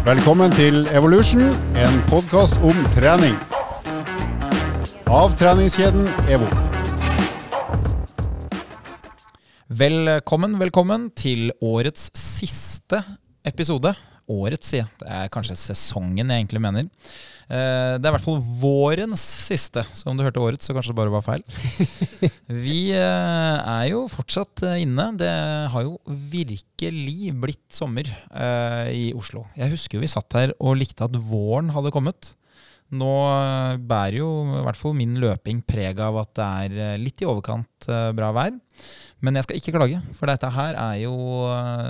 Velkommen til Evolution, en podkast om trening. Av treningskjeden EVO. Velkommen, velkommen til årets siste episode. Årets, sier. Det er kanskje sesongen jeg egentlig mener. Eh, Det er i hvert fall vårens siste. Så om du hørte årets, så kanskje det bare var feil. Vi eh, er jo fortsatt eh, inne. Det har jo virkelig blitt sommer i Oslo. Jeg husker jo vi satt her og likte at våren hadde kommet. Nå bærer jo i hvert fall min løping preg av at det er litt i overkant bra vær. Men jeg skal ikke klage, for dette her er jo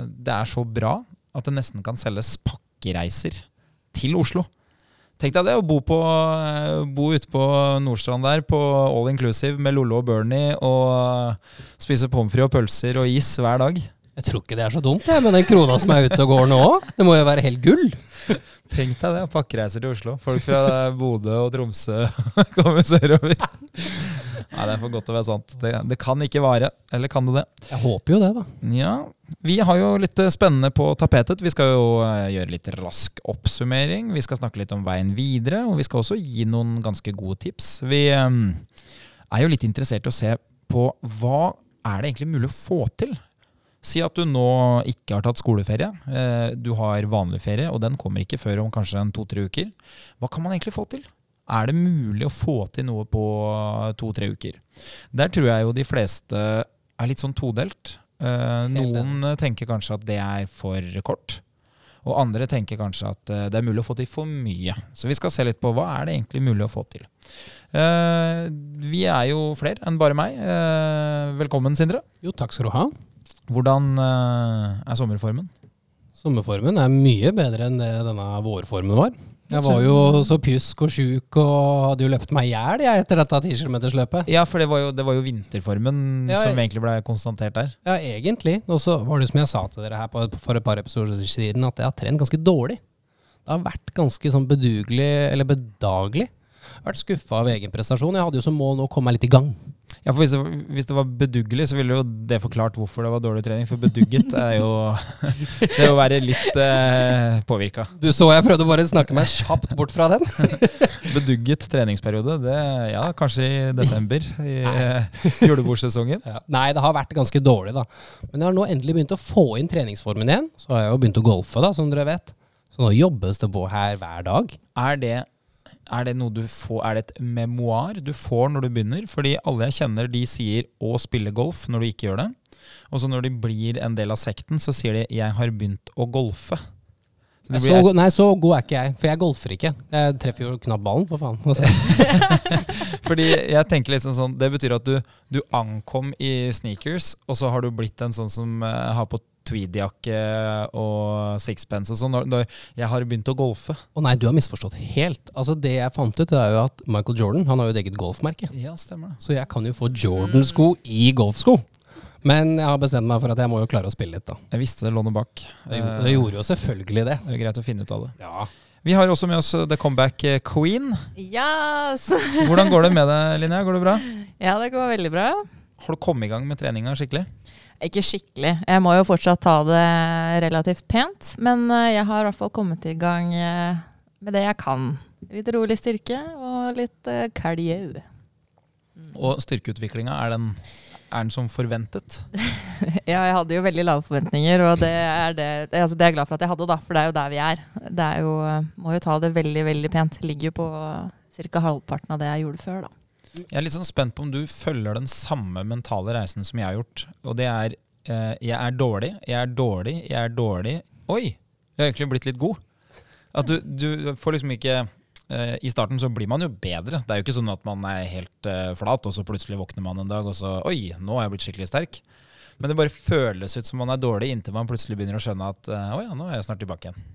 Det er så bra at det nesten kan selges pakkereiser til Oslo. Tenk deg det, å bo, på, eh, bo ute på Nordstrand der på all inclusive med Lollo og Bernie og spise pommes frites og pølser og is hver dag. Jeg tror ikke det er så dumt, jeg, med den krona som er ute og går nå. Det må jo være helt gull. Tenk deg det, pakkereiser til Oslo. Folk fra Bodø og Tromsø kommer sørover. Nei, det er for godt til å være sant. Det, det kan ikke vare. Eller kan det det? Jeg håper jo det, da. Ja, vi har jo litt eh, spennende på tapetet. Vi skal jo eh, gjøre litt rask oppsummering. Vi skal snakke litt om veien videre, og vi skal også gi noen ganske gode tips. Vi eh, er jo litt interessert i å se på hva er det egentlig mulig å få til. Si at du nå ikke har tatt skoleferie. eh, Du har vanlig ferie, og den kommer ikke før om kanskje to-tre uker. Hva kan man egentlig få til? Er det mulig å få til noe på to-tre uker? Der tror jeg jo de fleste er litt sånn todelt. Eh, noen eh, tenker kanskje at det er for kort. Og andre tenker kanskje at eh, det er mulig å få til for mye. Så vi skal se litt på hva er det egentlig mulig å få til. Eh, vi er jo flere enn bare meg. Eh, velkommen, Sindre. Jo, takk skal du ha. Hvordan eh, er sommerformen? Sommerformen er mye bedre enn det denne vårformen var. Jeg var jo så pjusk og sjuk og hadde jo løpt meg i hjel etter dette 10 km-løpet. Ja, for det var jo, det var jo vinterformen Ja, som egentlig ble konstatert der. Ja, egentlig. Og så var det som jeg sa til dere her på, for et par episoder siden, at jeg har trent ganske dårlig. Det har vært ganske sånn bedugelig, eller bedagelig. Jeg har vært skuffa av egen prestasjon. Jeg hadde jo som mål nå å komme meg litt i gang. Ja, for hvis det, hvis det var beduggelig, så ville jo det forklart hvorfor det var dårlig trening. For bedugget er jo det å være litt eh, påvirka. Du så jeg prøvde bare å snakke meg kjapt bort fra den. Bedugget treningsperiode, det ja, kanskje i desember. I eh, julebordsesongen. Ja. Nei, det har vært ganske dårlig, da. Men jeg har nå endelig begynt å få inn treningsformen igjen. Så har jeg jo begynt å golfe, da, som dere vet. Så nå jobbes det på her hver dag. Er det, er det noe du får Er det et memoar du får når du begynner? Fordi alle jeg kjenner, de sier 'å spille golf' når du ikke gjør det. Og så når de blir en del av sekten, så sier de 'jeg har begynt å golfe'. Så blir, Så, nei, så god er ikke jeg, for jeg golfer ikke. Jeg treffer jo knapt ballen, for faen. Altså. fordi jeg tenker liksom sånn Det betyr at du, du ankom i sneakers, og så har du blitt en sånn som uh, har på tweedjakke og sixpence og sånn. Når, når jeg har begynt å golfe. Å nei, du har misforstått helt. Altså Det jeg fant ut, det er jo at Michael Jordan han har jo et eget golfmerke. Ja, stemmer det. Så jeg kan jo få Jordan-sko i golfsko. Men jeg har bestemt meg for at jeg må jo klare å spille litt, da. Jeg visste det lå noe bak. Det, gjorde- det gjorde jo selvfølgelig det. Det er greit å finne ut av det. Ja. Vi har også med oss The Comeback Queen. Yes! Hvordan går det med deg, Linnea? Går det bra? Ja, det går veldig bra. Har du kommet i gang med treninga skikkelig? Ikke skikkelig. Jeg må jo fortsatt ta det relativt pent, men eh, jeg har i hvert fall kommet i gang eh, med det jeg kan. Litt rolig styrke og litt uh, Mm. Og styrkeutviklinga, er den, er den som forventet? Ja, jeg hadde jo veldig lave forventninger, og det er, det, altså det er jeg glad for at jeg hadde, da, for det er jo der vi er. Det er jo, eh, må jo ta det veldig, veldig pent. Ligger jo på ca. halvparten av det jeg gjorde før, da. Jeg er litt sånn spent på om du følger den samme mentale reisen som jeg har gjort. Og det er eh, jeg er dårlig, jeg er dårlig, jeg er dårlig. Oi! Jeg har egentlig blitt litt god. At du, du får liksom ikke eh, I starten så blir man jo bedre. Det er jo ikke sånn at man er helt eh, flat, og så plutselig våkner man en dag og så Oi, nå har jeg blitt skikkelig sterk. Men det bare føles ut som man er dårlig inntil man plutselig begynner å skjønne at eh, å ja, nå er jeg snart tilbake igjen.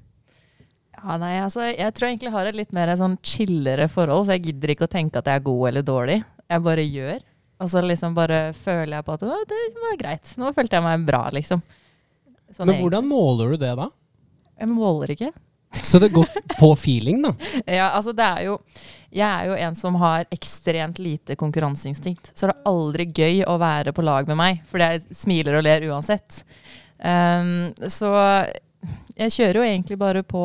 Ja, nei, altså, jeg tror jeg egentlig har et litt mer sånn chillere forhold, så jeg gidder ikke å tenke at jeg er god eller dårlig. Jeg bare gjør. Og så liksom bare føler jeg på at det var greit. Nå følte jeg meg bra, liksom. Sånn Men hvordan måler du det, da? Jeg måler ikke. Så det går på feeling, da? Ja, altså det er jo Jeg er jo en som har ekstremt lite konkurranseinstinkt. Så det er aldri gøy å være på lag med meg, fordi jeg smiler og ler uansett. Um, så jeg kjører jo egentlig bare på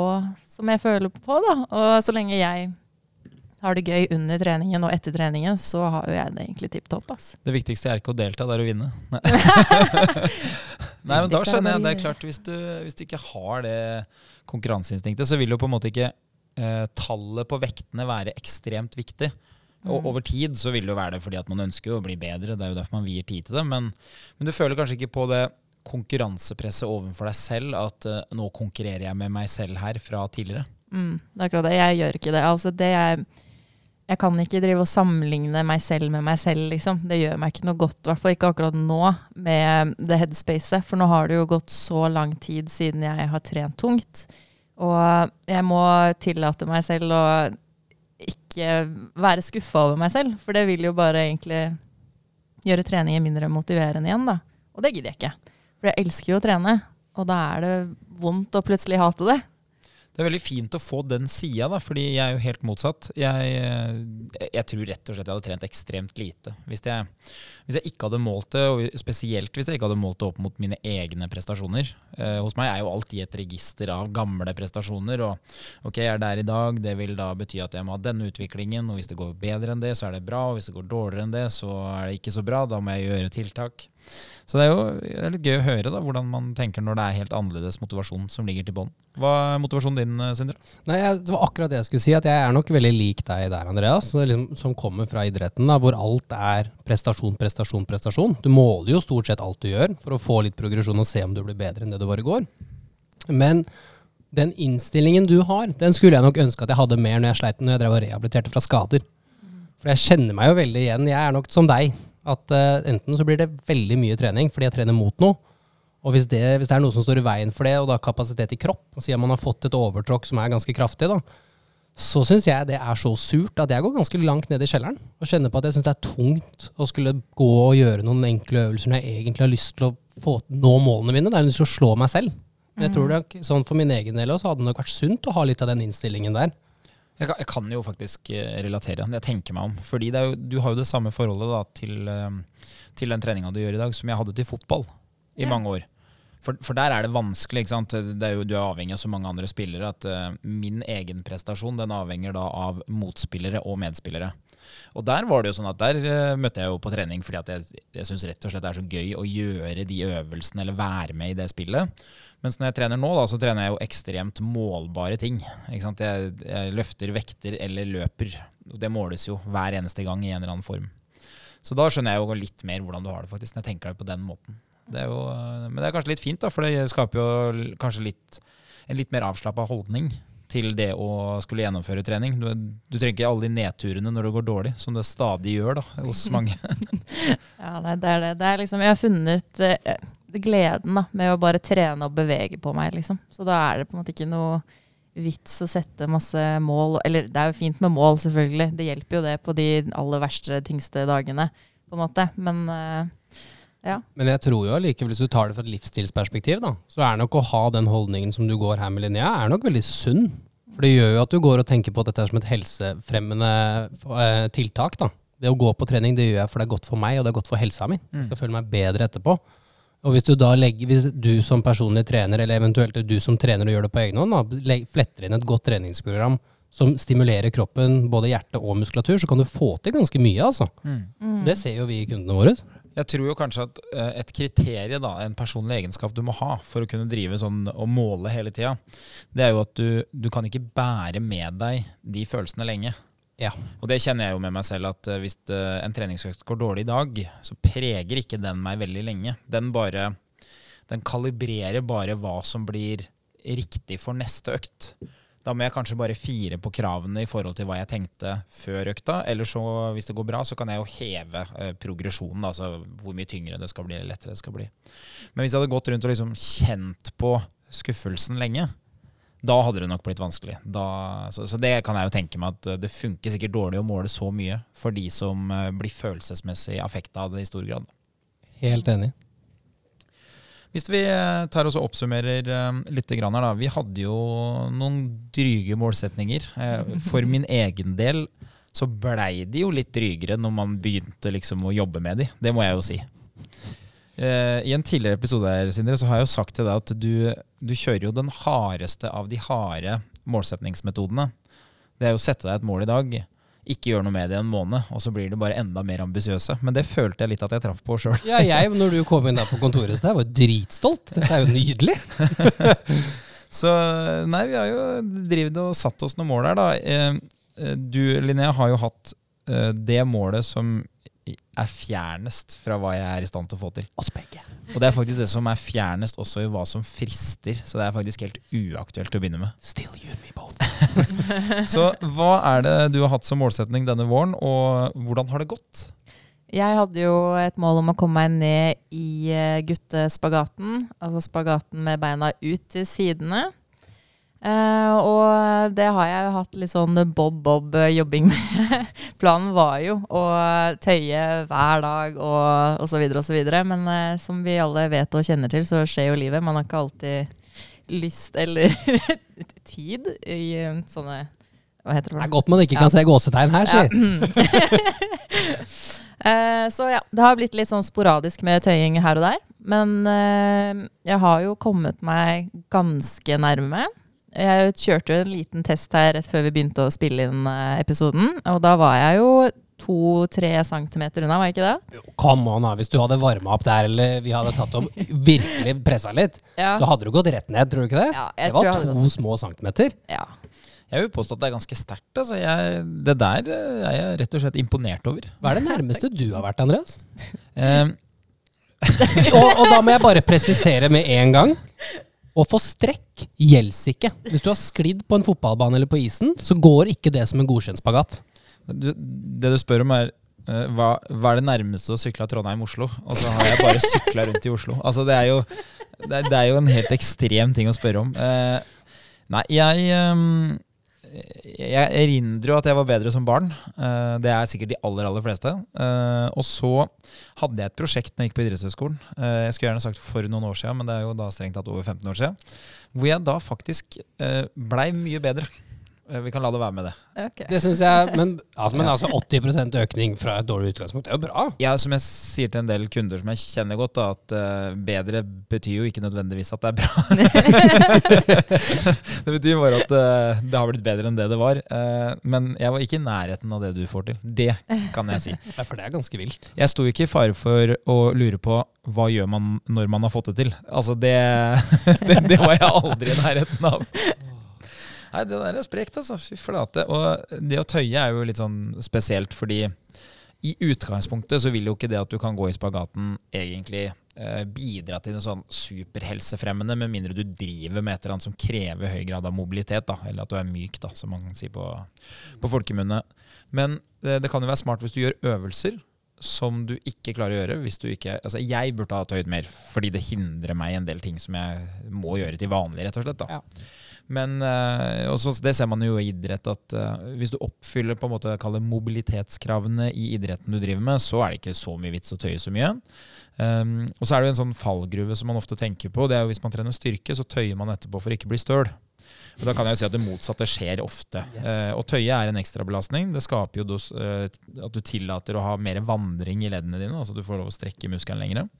som jeg føler på, da. Og så lenge jeg har det gøy under treningen og etter treningen, så har jo jeg det egentlig tipp topp. Det viktigste er ikke å delta, det er å vinne. Nei, Nei men da er skjønner jeg. Det er klart, hvis du, hvis du ikke har det konkurranseinstinktet, så vil jo på en måte ikke eh, tallet på vektene være ekstremt viktig. Og Mm. over tid så vil det jo være det fordi at man ønsker å bli bedre. Det er jo derfor man vier tid til det. Men, men du føler kanskje ikke på det konkurransepresset overfor deg selv at uh, nå konkurrerer jeg med meg selv her fra tidligere. Mm, det er akkurat det. Jeg gjør ikke det. Altså, det er, jeg kan ikke drive og sammenligne meg selv med meg selv, liksom. Det gjør meg ikke noe godt, i hvert fall ikke akkurat nå, med det headspacet. For nå har det jo gått så lang tid siden jeg har trent tungt. Og jeg må tillate meg selv å ikke være skuffa over meg selv, for det vil jo bare egentlig gjøre treningen mindre motiverende igjen, da. Og det gidder jeg ikke. For jeg elsker jo å trene, og da er det vondt å plutselig hate det. Det er veldig fint å få den sida, fordi jeg er jo helt motsatt. Jeg, eh, jeg tror rett og slett jeg hadde trent ekstremt lite. Hvis jeg, hvis jeg ikke hadde målt det, og spesielt hvis jeg ikke hadde målt det opp mot mine egne prestasjoner. Eh, hos meg er jo alt i et register av gamle prestasjoner, og ok, jeg er der i dag, det vil da bety at jeg må ha denne utviklingen, og hvis det går bedre enn det, så er det bra, og hvis det går dårligere enn det, så er det ikke så bra, da må jeg gjøre tiltak. Så det er jo litt gøy å høre da, hvordan man tenker når det er helt annerledes motivasjon som ligger til bånn. Hva er motivasjonen din, eh, Sindre? Nei, Det var akkurat det jeg skulle si, at jeg er nok veldig lik deg der, Andreas. Liksom, som kommer fra idretten, da, hvor alt er prestasjon, prestasjon, prestasjon. Du måler jo stort sett alt du gjør, for å få litt progresjon og se om du blir bedre enn det du var i går. Men den innstillingen du har, den skulle jeg nok ønske at jeg hadde mer når jeg sleit når jeg drev og rehabiliterte fra skader. For jeg kjenner meg jo veldig igjen. Jeg er nok som deg. At uh, enten så blir det veldig mye trening fordi jeg trener mot noe. Og hvis det, hvis det er noe som står i veien for det, og da kapasitet i kropp, og sier man har fått et overtråkk som er ganske kraftig, da, så syns jeg det er så surt at jeg går ganske langt ned i kjelleren. Og kjenner på at jeg syns det er tungt å skulle gå og gjøre noen enkle øvelser når jeg egentlig har lyst til å få, nå målene mine. Det er lyst til å slå meg selv. Men jeg tror det, sånn for min egen del også, så hadde det nok vært sunt å ha litt av den innstillingen der. Jeg kan, jeg kan jo faktisk eh, relatere. Jeg tenker meg om. Fordi det jo, du har jo det samme forholdet da, til, eh, til den treninga du gjør i dag, som jeg hadde til fotball i Ja. mange år. For, for der er det vanskelig. ikke sant? Det er jo, du er avhengig av så mange andre spillere at uh, min egen prestasjon den avhenger da av motspillere og medspillere. Og der var det jo sånn at der uh, møtte jeg jo på trening fordi at jeg, jeg syns rett og slett det er så gøy å gjøre de øvelsene eller være med i det spillet. Mens når jeg trener nå, da, så trener jeg jo ekstremt målbare ting. Jeg, jeg løfter vekter eller løper. Og det måles jo hver eneste gang i en eller annen form. Så da skjønner jeg jo litt mer hvordan du har det, faktisk, når jeg tenker det på den måten. Det jo, men det er kanskje litt fint, da, for det skaper jo kanskje litt, en litt mer avslappa holdning til det å skulle gjennomføre trening. Du, du trenger ikke alle de nedturene når det går dårlig, som det stadig gjør da, hos mange. Ja, det er det. det er liksom, jeg har funnet eh, gleden da, med å bare trene og bevege på meg, liksom. Så da er det på en måte ikke noe vits å sette masse mål. Eller det er jo fint med mål, selvfølgelig. Det hjelper jo det på de aller verste, tyngste dagene, på en måte. Men uh, ja. Men jeg tror jo allikevel, hvis du tar det fra et livsstilsperspektiv, da, så er nok å ha den holdningen som du går her med Linnea, er nok veldig sunn. For det gjør jo at du går og tenker på at dette er som et helsefremmende eh, tiltak. da. Det å gå på trening det gjør jeg for det er godt for meg, og det er godt for helsa mi. Jeg skal føle meg bedre etterpå. Og hvis du da legger, hvis du som personlig trener, eller eventuelt du som trener og gjør det på egen hånd, da, fletter inn et godt treningsprogram som stimulerer kroppen, både hjerte og muskulatur, så kan du få til ganske mye, altså. Det ser jo vi i kundene våre. Jeg tror jo kanskje at eh, et kriterium, da, en personlig egenskap du må ha for å kunne drive sånn og måle hele tida, det er jo at du, du kan ikke bære med deg de følelsene lenge. Ja. Og det kjenner jeg jo med meg selv, at eh, hvis eh, en treningsøkt går dårlig i dag, så preger ikke den meg veldig lenge. Den bare Den kalibrerer bare hva som blir riktig for neste økt. Da må jeg kanskje bare fire på kravene i forhold til hva jeg tenkte før økta. Eller så, hvis det går bra, så kan jeg jo heve eh, progresjonen. Altså hvor mye tyngre det skal bli, eller lettere det skal bli. Men hvis jeg hadde gått rundt og liksom kjent på skuffelsen lenge, da hadde det nok blitt vanskelig. Da, så, så det kan jeg jo tenke meg at eh, det funker sikkert dårlig å måle så mye for de som eh, blir følelsesmessig affekta av det i stor grad. Helt enig. Hvis vi eh, tar oss og oppsummerer litt her, da. Vi hadde jo noen dryge målsetninger. For min egen del så blei de jo litt drygere når man begynte liksom å jobbe med de. Det må jeg jo si. I en tidligere episode her, Sindre, så har jeg jo sagt til deg at du, du kjører jo den hardeste av de harde målsetningsmetodene. Det er jo å sette deg et mål i dag, ikke gjøre noe med det i en måned, og så blir du bare enda mer ambisiøse. Men det følte jeg litt at jeg traff på sjøl. Ja, jeg, når du kom inn da på kontoret så jeg var jeg dritstolt. Dette er jo nydelig. Så nei, vi har jo drevet og satt oss noen mål her, da. Eh, eh, Du, Linnea, har jo hatt eh, det målet som er fjernest fra hva jeg er i stand til å få til. Oss begge. Og det er faktisk det som er fjernest også i hva som frister. Så det er faktisk helt uaktuelt å begynne med. Still you and me both. Så hva er det du har hatt som målsetning denne våren, og hvordan har det gått? Jeg hadde jo et mål om å komme meg ned i eh, guttespagaten. Altså spagaten med beina ut til sidene. Eh, og det har jeg jo hatt litt sånn bob-bob-jobbing med. Planen var jo å tøye hver dag og, og så videre og så videre. Men uh, som vi alle vet og kjenner til, så skjer jo livet. Man har ikke alltid lyst eller tid i eh, sånne Hva heter det? Det er godt man ikke kan se gåsetegn her, si. Eh, så ja, det har blitt litt sånn sporadisk med tøying her og der. Men jeg har jo kommet meg ganske nærme. Jeg kjørte jo en liten test her rett før vi begynte å spille inn eh, episoden. Og da var jeg jo to-tre centimeter unna, var jeg ikke det? Come on, da. Hvis du hadde varma opp der, eller vi hadde tatt om virkelig pressa litt, Ja. så hadde du gått rett ned, tror du ikke det? Ja, det var to to små centimeter. ja. Jeg vil påstå at det er ganske sterkt. Altså. Jeg, det der eh, er jeg rett og slett imponert over. Hva er det nærmeste du har vært, Andreas? um. og, og da må jeg bare presisere med en gang. Å få strekk gjelder ikke. Hvis du har sklidd på en fotballbane eller på isen, så går ikke det som en godkjent spagat. du, det du spør om, er uh, hva, hva er det nærmeste å sykle av Trondheim-Oslo? Og så har jeg bare sykla rundt i Oslo. Altså, det er, jo, det, det er jo en helt ekstrem ting å spørre om. Uh, nei, jeg ehm, jeg erindrer jo at jeg var bedre som barn. Eh, det er sikkert de aller aller fleste. Eh, og så hadde jeg et prosjekt når jeg gikk på idrettshøyskolen. Eh, jeg skulle gjerne sagt for noen år siden, men det er jo da strengt tatt over 15 år siden. Hvor jeg da faktisk blei mye bedre. Eh, vi kan la det være med det. Okay. Det synes jeg, Men, altså, men altså 80 økning fra et dårlig utgangspunkt, det er jo bra. Ja, som jeg sier til en del kunder som jeg kjenner godt, da, at uh, bedre betyr jo ikke nødvendigvis at det er bra. det betyr bare at uh, det har blitt bedre enn det det var. Uh, men jeg var ikke i nærheten av det du får til. Det kan jeg si. Ja, for det er ganske vilt. Jeg sto ikke i fare for å lure på hva gjør man når man har fått det til. Altså, det, det, det var jeg aldri i nærheten av. Nei, det der er sprekt, altså. Fy flate. Og det å tøye er jo litt sånn spesielt, fordi i utgangspunktet så vil jo ikke det at du kan gå i spagaten egentlig eh, bidra til noe sånn superhelsefremmende, med mindre du driver med et eller annet som krever høy grad av mobilitet, da, eller at du er myk, da, som man kan si på, på folkemunne. Men eh, det kan jo være smart hvis du gjør øvelser som du ikke klarer å gjøre. hvis du ikke, altså Jeg burde ha tøyd mer, fordi det hindrer meg en del ting som jeg må gjøre til vanlig, rett og slett. da. Ja. Men eh, også, det ser man jo i idrett, at eh, hvis du oppfyller på en måte kall mobilitetskravene i idretten du driver med, så er det ikke så mye vits å tøye så mye. Um, og så er det jo en sånn fallgruve som man ofte tenker på. det er jo Hvis man trener styrke, så tøyer man etterpå for å ikke bli støl. Og da kan jeg jo si at det motsatte skjer ofte. Yes. Eh, å tøye er en ekstrabelastning. Det skaper jo dos, eh, at du tillater å ha mer vandring i leddene dine. Altså du får lov å strekke muskelen lenger.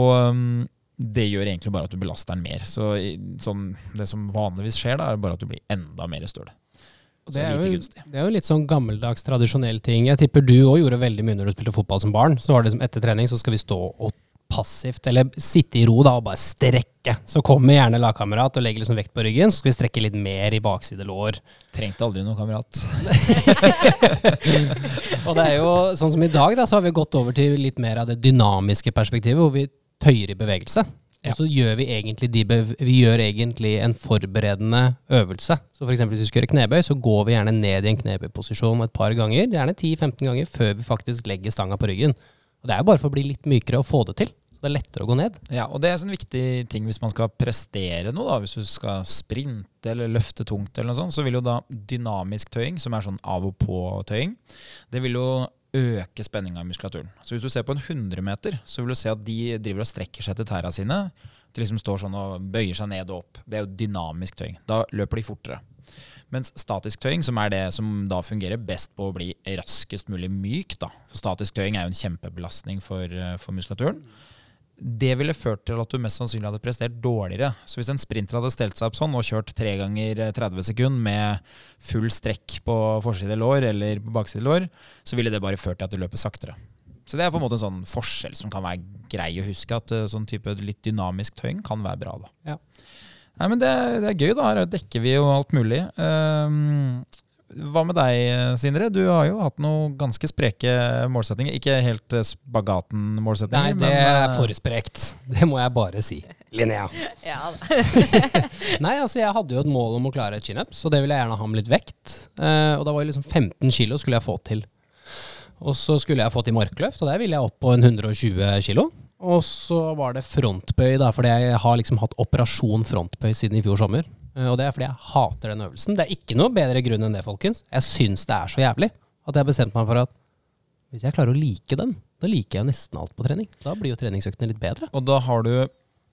Og um, det gjør egentlig bare at du belaster den mer. Så sånn, det som vanligvis skjer, da, er bare at du blir enda mer støl. Det er, jo, det er jo litt sånn gammeldags, tradisjonell ting. Jeg tipper du òg gjorde veldig mye når du spilte fotball som barn. Så var det som etter trening så skal vi stå og passivt, eller sitte i ro da og bare strekke. Så kommer gjerne lagkamerat og legger liksom vekt på ryggen, så skal vi strekke litt mer i bakside lår. Trengte aldri noen kamerat. Og det er jo sånn som i dag, da, så har vi gått over til litt mer av det dynamiske perspektivet, hvor vi tøyer i bevegelse. Ja. Og så gjør vi egentlig, vi gjør egentlig en forberedende øvelse. Så eksempel hvis vi skal gjøre knebøy, så går vi gjerne ned i en knebøyposisjon et par ganger, gjerne 10-15 ganger, før vi faktisk legger stanga på ryggen. Og det er jo bare for å bli litt mykere og få det til. Så det er lettere å gå ned. Ja, og det er en sånn viktig ting hvis man skal prestere noe. da, Hvis du skal sprinte eller løfte tungt, eller noe sånt, så vil jo da dynamisk tøying, som er sånn av og på-tøying, det vil jo øke spenninga i muskulaturen. Så hvis du ser på en 100 meter, så vil du se at de driver og strekker seg til tæra sine. De liksom står sånn og bøyer seg ned og opp. Det er jo dynamisk tøying. Da løper de fortere. Mens statisk tøying, som er det som da fungerer best på å bli raskest mulig myk, da. For statisk tøying er jo en kjempebelastning for, eh, for muskulaturen det ville ført til at du mest sannsynlig hadde prestert dårligere. Så hvis en sprinter hadde stelt seg opp sånn og kjørt tre ganger 30 sekunder med full strekk på forside lår eller på bakside lår, så ville det bare ført til at du løper saktere. Så det er på en måte en sånn forskjell som kan være grei å huske, at uh, sånn type litt dynamisk tøying kan være bra. da. Ja. Nei, men det, det, er gøy, da. Her dekker vi jo alt mulig. Um, hva med deg, Sindre? Du har jo hatt noen ganske spreke målsettinger. Ikke helt eh, Spagaten-målsettinger. Nei, det er men, for sprekt. Det må jeg bare si. Linnea. Ja, da. Nei, altså jeg hadde jo et mål om å klare et chinups, og det ville jeg gjerne ha med litt vekt. Uh, og da var det liksom 15 kilo skulle jeg få til. Og så skulle jeg få til markløft, og der ville jeg opp på en 120 kilo. Og så var det frontbøy, da, fordi jeg har liksom hatt operasjon frontbøy siden i fjor sommer. Eh, og det er fordi jeg hater den øvelsen. Det er ikke noe bedre grunn enn det, folkens. Jeg syns det er så jævlig at jeg har bestemt meg for at hvis jeg klarer å like den, da liker jeg nesten alt på trening. Da blir jo treningsøktene litt bedre. Og da har du,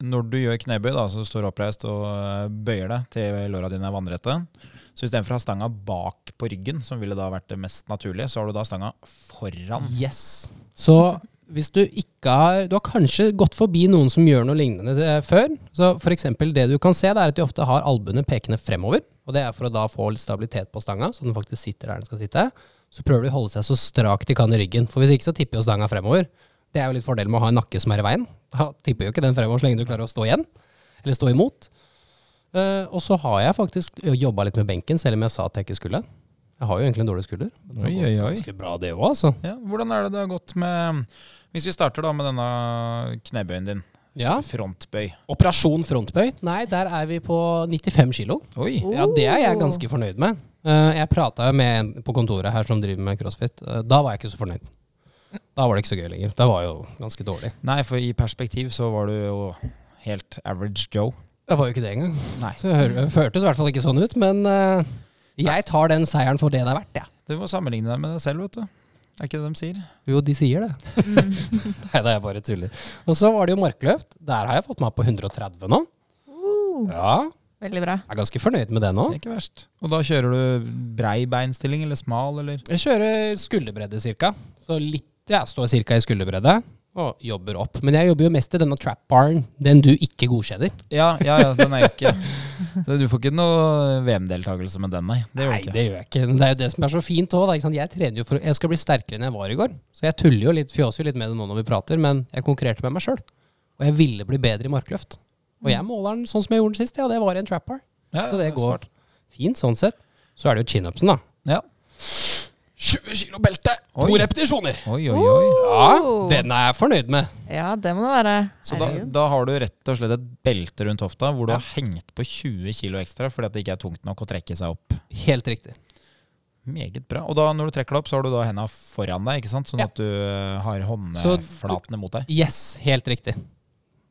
når du gjør knebøy, da, så du står oppreist og eh, bøyer deg til låra dine er vannrette, så istedenfor å ha stanga bak på ryggen, som ville da vært det mest naturlige, så har du da stanga foran. Yes. Så hvis du ikke har Du har kanskje gått forbi noen som gjør noe lignende før. Så for eksempel det du kan se, det er at de ofte har albuene pekende fremover. Og det er for å da få litt stabilitet på stanga, så den faktisk sitter der den skal sitte. Så prøver de å holde seg så strakt de kan i ryggen. For hvis ikke så tipper jo stanga fremover. Det er jo litt fordelen med å ha en nakke som er i veien. Da tipper jo ikke den fremover så lenge du klarer å stå igjen. Eller stå imot. Uh, og så har jeg faktisk jobba litt med benken, selv om jeg sa at jeg ikke skulle. Jeg har jo egentlig en dårlig skulder. Oi, oi, oi. Ganske bra det òg, altså. Ja, hvordan er det det har gått med Hvis vi starter da med denne knebøyen din. Ja. Frontbøy. Operasjon frontbøy. Nei, der er vi på 95 kilo. Oi. Ja, det er jeg ganske fornøyd med. Uh, jeg prata med en på kontoret her som driver med crossfit. Uh, da var jeg ikke så fornøyd. Da var det ikke så gøy lenger. Det var jo ganske dårlig. Nei, for i perspektiv så var du jo helt average Joe. Jeg var jo ikke det engang. Nei. Så det føltes i hvert fall ikke sånn ut. Men uh, jeg tar den seieren for det det er verdt, jeg. Du må sammenligne deg med deg selv, vet du. Er ikke det de sier? Jo, de sier det. Nei, det er bare tuller. Og så var det jo markløft. Der har jeg fått meg på 130 nå. Uh, Ja, veldig bra. jeg er ganske fornøyd med det nå. Det er ikke verst. Og da kjører du brei beinstilling eller smal, eller? Jeg kjører skulderbredde cirka. Så litt, jeg står cirka i skulderbredde. Og jobber opp. Men jeg jobber jo mest i denne trap baren, den du ikke godkjenner. Ja, ja, ja, den er jo ikke Du får ikke noe VM-deltakelse med den, nei. Det Nei, det gjør jeg ikke. Men det er jo det som er så fint òg. Jeg trener jo for Jeg skal bli sterkere enn jeg var i går. Så jeg tuller jo litt, fjåser jo litt med det nå når vi prater, men jeg konkurrerte med meg sjøl. Og jeg ville bli bedre i markløft. Og jeg måler den sånn som jeg gjorde den sist, ja. Det var i en trap bar. Ja, Så det går smart. fint sånn sett. Så er det jo chin-upsen, da. Ja. 20 kilo belte! To Oi. repetisjoner! Oi, oi, oi. Ja, den er jeg fornøyd med. Ja, det må det være. Så da, da har du rett og slett et belte rundt hofta hvor du har hengt på 20 kilo ekstra fordi at det ikke er tungt nok å trekke seg opp. Helt riktig. Meget bra. Og da når du trekker deg opp, så har du da henda foran deg, ikke sant? Sånn Ja. at du eh, har håndflatene mot deg. Yes, helt riktig.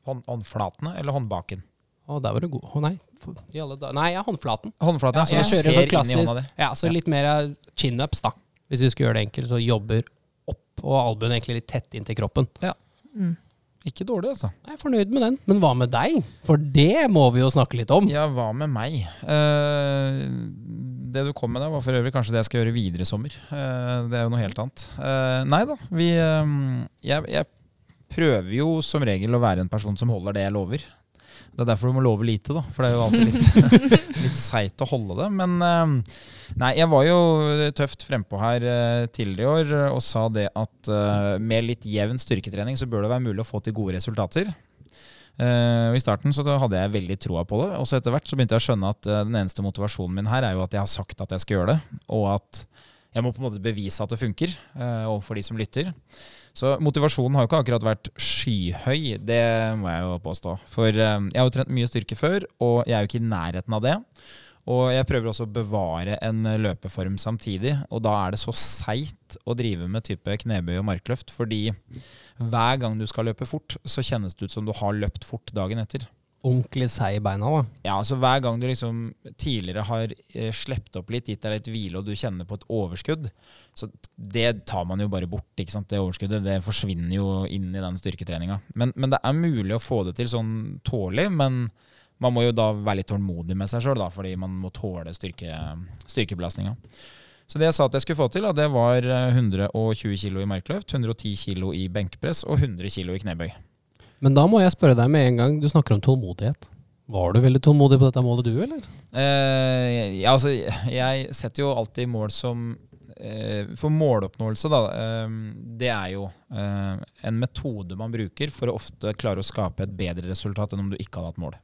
Hånd, håndflatene eller håndbaken? Å, der var du god. Å nei. For- I alle da Nei, ja, håndflaten. Håndflaten, Ja, så du kjører ser sånn inn i klassisk hånda di. Ja, så litt mer chin-ups, da. Hvis vi skal gjøre det enkelt, så jobber opp og albuen egentlig litt tett inntil kroppen. Mm. Ikke dårlig, altså. Jeg er fornøyd med den. Men hva med deg? For det må vi jo snakke litt om. Ja, hva med meg? Eh, det du kom med der, var for øvrig kanskje det jeg skal gjøre videre i sommer. Eh, det er jo noe helt annet. Eh, nei da, vi eh, jeg, jeg prøver jo som regel å være en person som holder det jeg lover. Det er derfor du må love lite, da. For det er jo alltid litt, litt seigt å holde det. Men eh, nei, jeg var jo tøft frempå her eh, tidligere i år og sa det at eh, med litt jevn styrketrening så bør det være mulig å få til gode resultater. I starten så hadde jeg veldig troa på det, og så etter hvert så begynte jeg å skjønne at den eneste motivasjonen min her er jo at jeg har sagt at jeg skal gjøre det, og at jeg må på en måte bevise at det funker overfor de som lytter. Så motivasjonen har jo ikke akkurat vært skyhøy, det må jeg jo påstå. For eh, jeg har jo trent mye styrke før, og jeg er jo ikke i nærheten av det. Og jeg prøver også å bevare en løpeform samtidig, og da er det så seigt å drive med type knebøy og markløft, fordi hver gang du skal løpe fort, så kjennes det ut som du har løpt fort dagen etter. Ordentlig seig i beina, da. Ja, altså Hver gang du liksom tidligere har eh, slept opp litt, gitt deg litt hvile, og du kjenner på et overskudd, så det tar man jo bare bort. ikke sant? Det overskuddet det forsvinner jo inn i den styrketreninga. Men, men det er mulig å få det til sånn tålelig, men man må jo da være litt tålmodig med seg sjøl, fordi man må tåle styrke, styrkebelastninga. Så det jeg sa at jeg skulle få til, da, det var eh, 120 kilo i markløft, 110 kilo i benkpress og 100 kilo i knebøy. Men da må jeg spørre deg med en gang. Du snakker om tålmodighet. Var du veldig tålmodig på dette målet, du, eller? Eh, ja, altså, jeg setter jo alltid mål som eh, For måloppnåelse, da, eh, det er jo eh, en metode man bruker for å ofte klare å skape et bedre resultat enn om du ikke hadde hatt mål.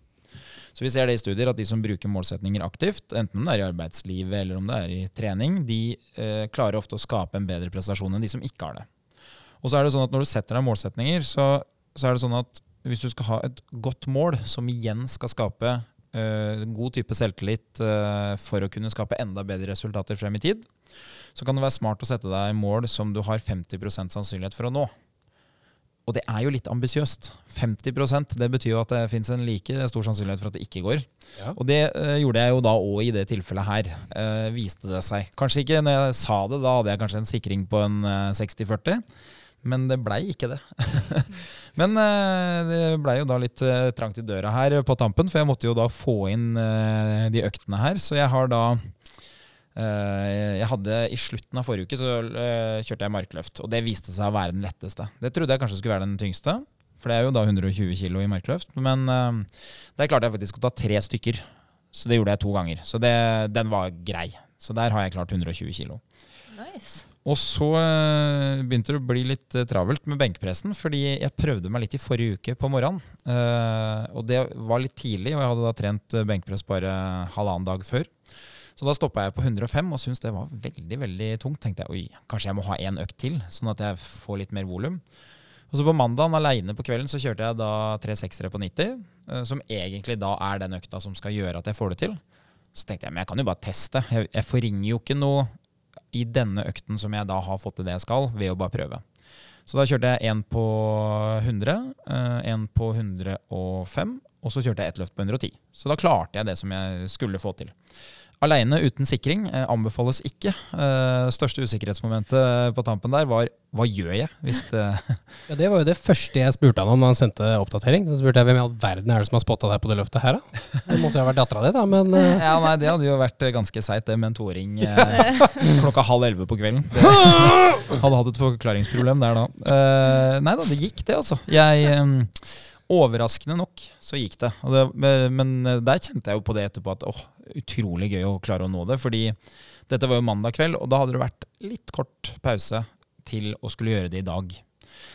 Så vi ser det i studier at de som bruker målsetninger aktivt, enten om det er i arbeidslivet eller om det er i trening, de eh, klarer ofte å skape en bedre prestasjon enn de som ikke har det. Og så er det sånn at når du setter deg målsetninger, så, så er det sånn at hvis du skal ha et godt mål, som igjen skal skape uh, god type selvtillit uh, for å kunne skape enda bedre resultater frem i tid, så kan det være smart å sette deg mål som du har 50 sannsynlighet for å nå. Og det er jo litt ambisiøst. 50% det betyr jo at det fins en like stor sannsynlighet for at det ikke går. Ja. Og det uh, gjorde jeg jo da òg i det tilfellet her. Uh, viste det seg. Kanskje ikke når jeg sa det, da hadde jeg kanskje en sikring på en eh, 60-40. Men det blei ikke det. Men eh, det blei jo da litt eh, trangt i døra her på tampen, for jeg måtte jo da få inn eh, de øktene her. Så jeg har da Jeg hadde I slutten av forrige uke så kjørte jeg markløft, og det viste seg å være den letteste. Det trodde jeg kanskje skulle være den tyngste, for det er jo da 120 kg i markløft. Men der klarte jeg faktisk å ta tre stykker, så det gjorde jeg to ganger. Så det, den var grei. Så der har jeg klart 120 kg. Nice. Og så eh, begynte det å bli litt eh, travelt med benkpressen, fordi jeg prøvde meg litt i forrige uke på morgenen. Eh, og det var litt tidlig, og jeg hadde da trent benkpress bare halvannen dag før. Så da stoppa jeg på 105 og syntes det var veldig veldig tungt. Tenkte jeg oi, kanskje jeg må ha én økt til, sånn at jeg får litt mer volum. Og så på mandagen aleine på kvelden så kjørte jeg da tre seksere på 90, eh, som egentlig da er den økta som skal gjøre at jeg får det til. Så tenkte jeg men jeg kan jo bare teste. Jeg, jeg forringer jo ikke noe i denne økten som jeg da har fått til det jeg skal, ved å bare prøve. Så da kjørte jeg én på 100, én på 105, og så kjørte jeg ett løft på 110. Så da klarte jeg det som jeg skulle få til. Aleine uten sikring eh, anbefales ikke. Eh, største usikkerhetsmomentet på tampen der var hva gjør jeg hvis det Ja, Det var jo det første jeg spurte han om da han sendte oppdatering. Så spurte jeg hvem i all verden er det som har spotta deg på det løftet her, da? Det måtte jo ha vært dattera di, da, men eh, Ja, nei, det hadde jo vært ganske seigt, det med en toåring eh, klokka halv elleve på kvelden. Det hadde hatt et forklaringsproblem der da. Eh, nei da, det gikk det, altså. Jeg eh, Overraskende nok så gikk det. Og det. Men der kjente jeg jo på det etterpå at åh, utrolig gøy å klare å nå det. Fordi dette var jo mandag kveld, og da hadde det vært litt kort pause til å skulle gjøre det i dag.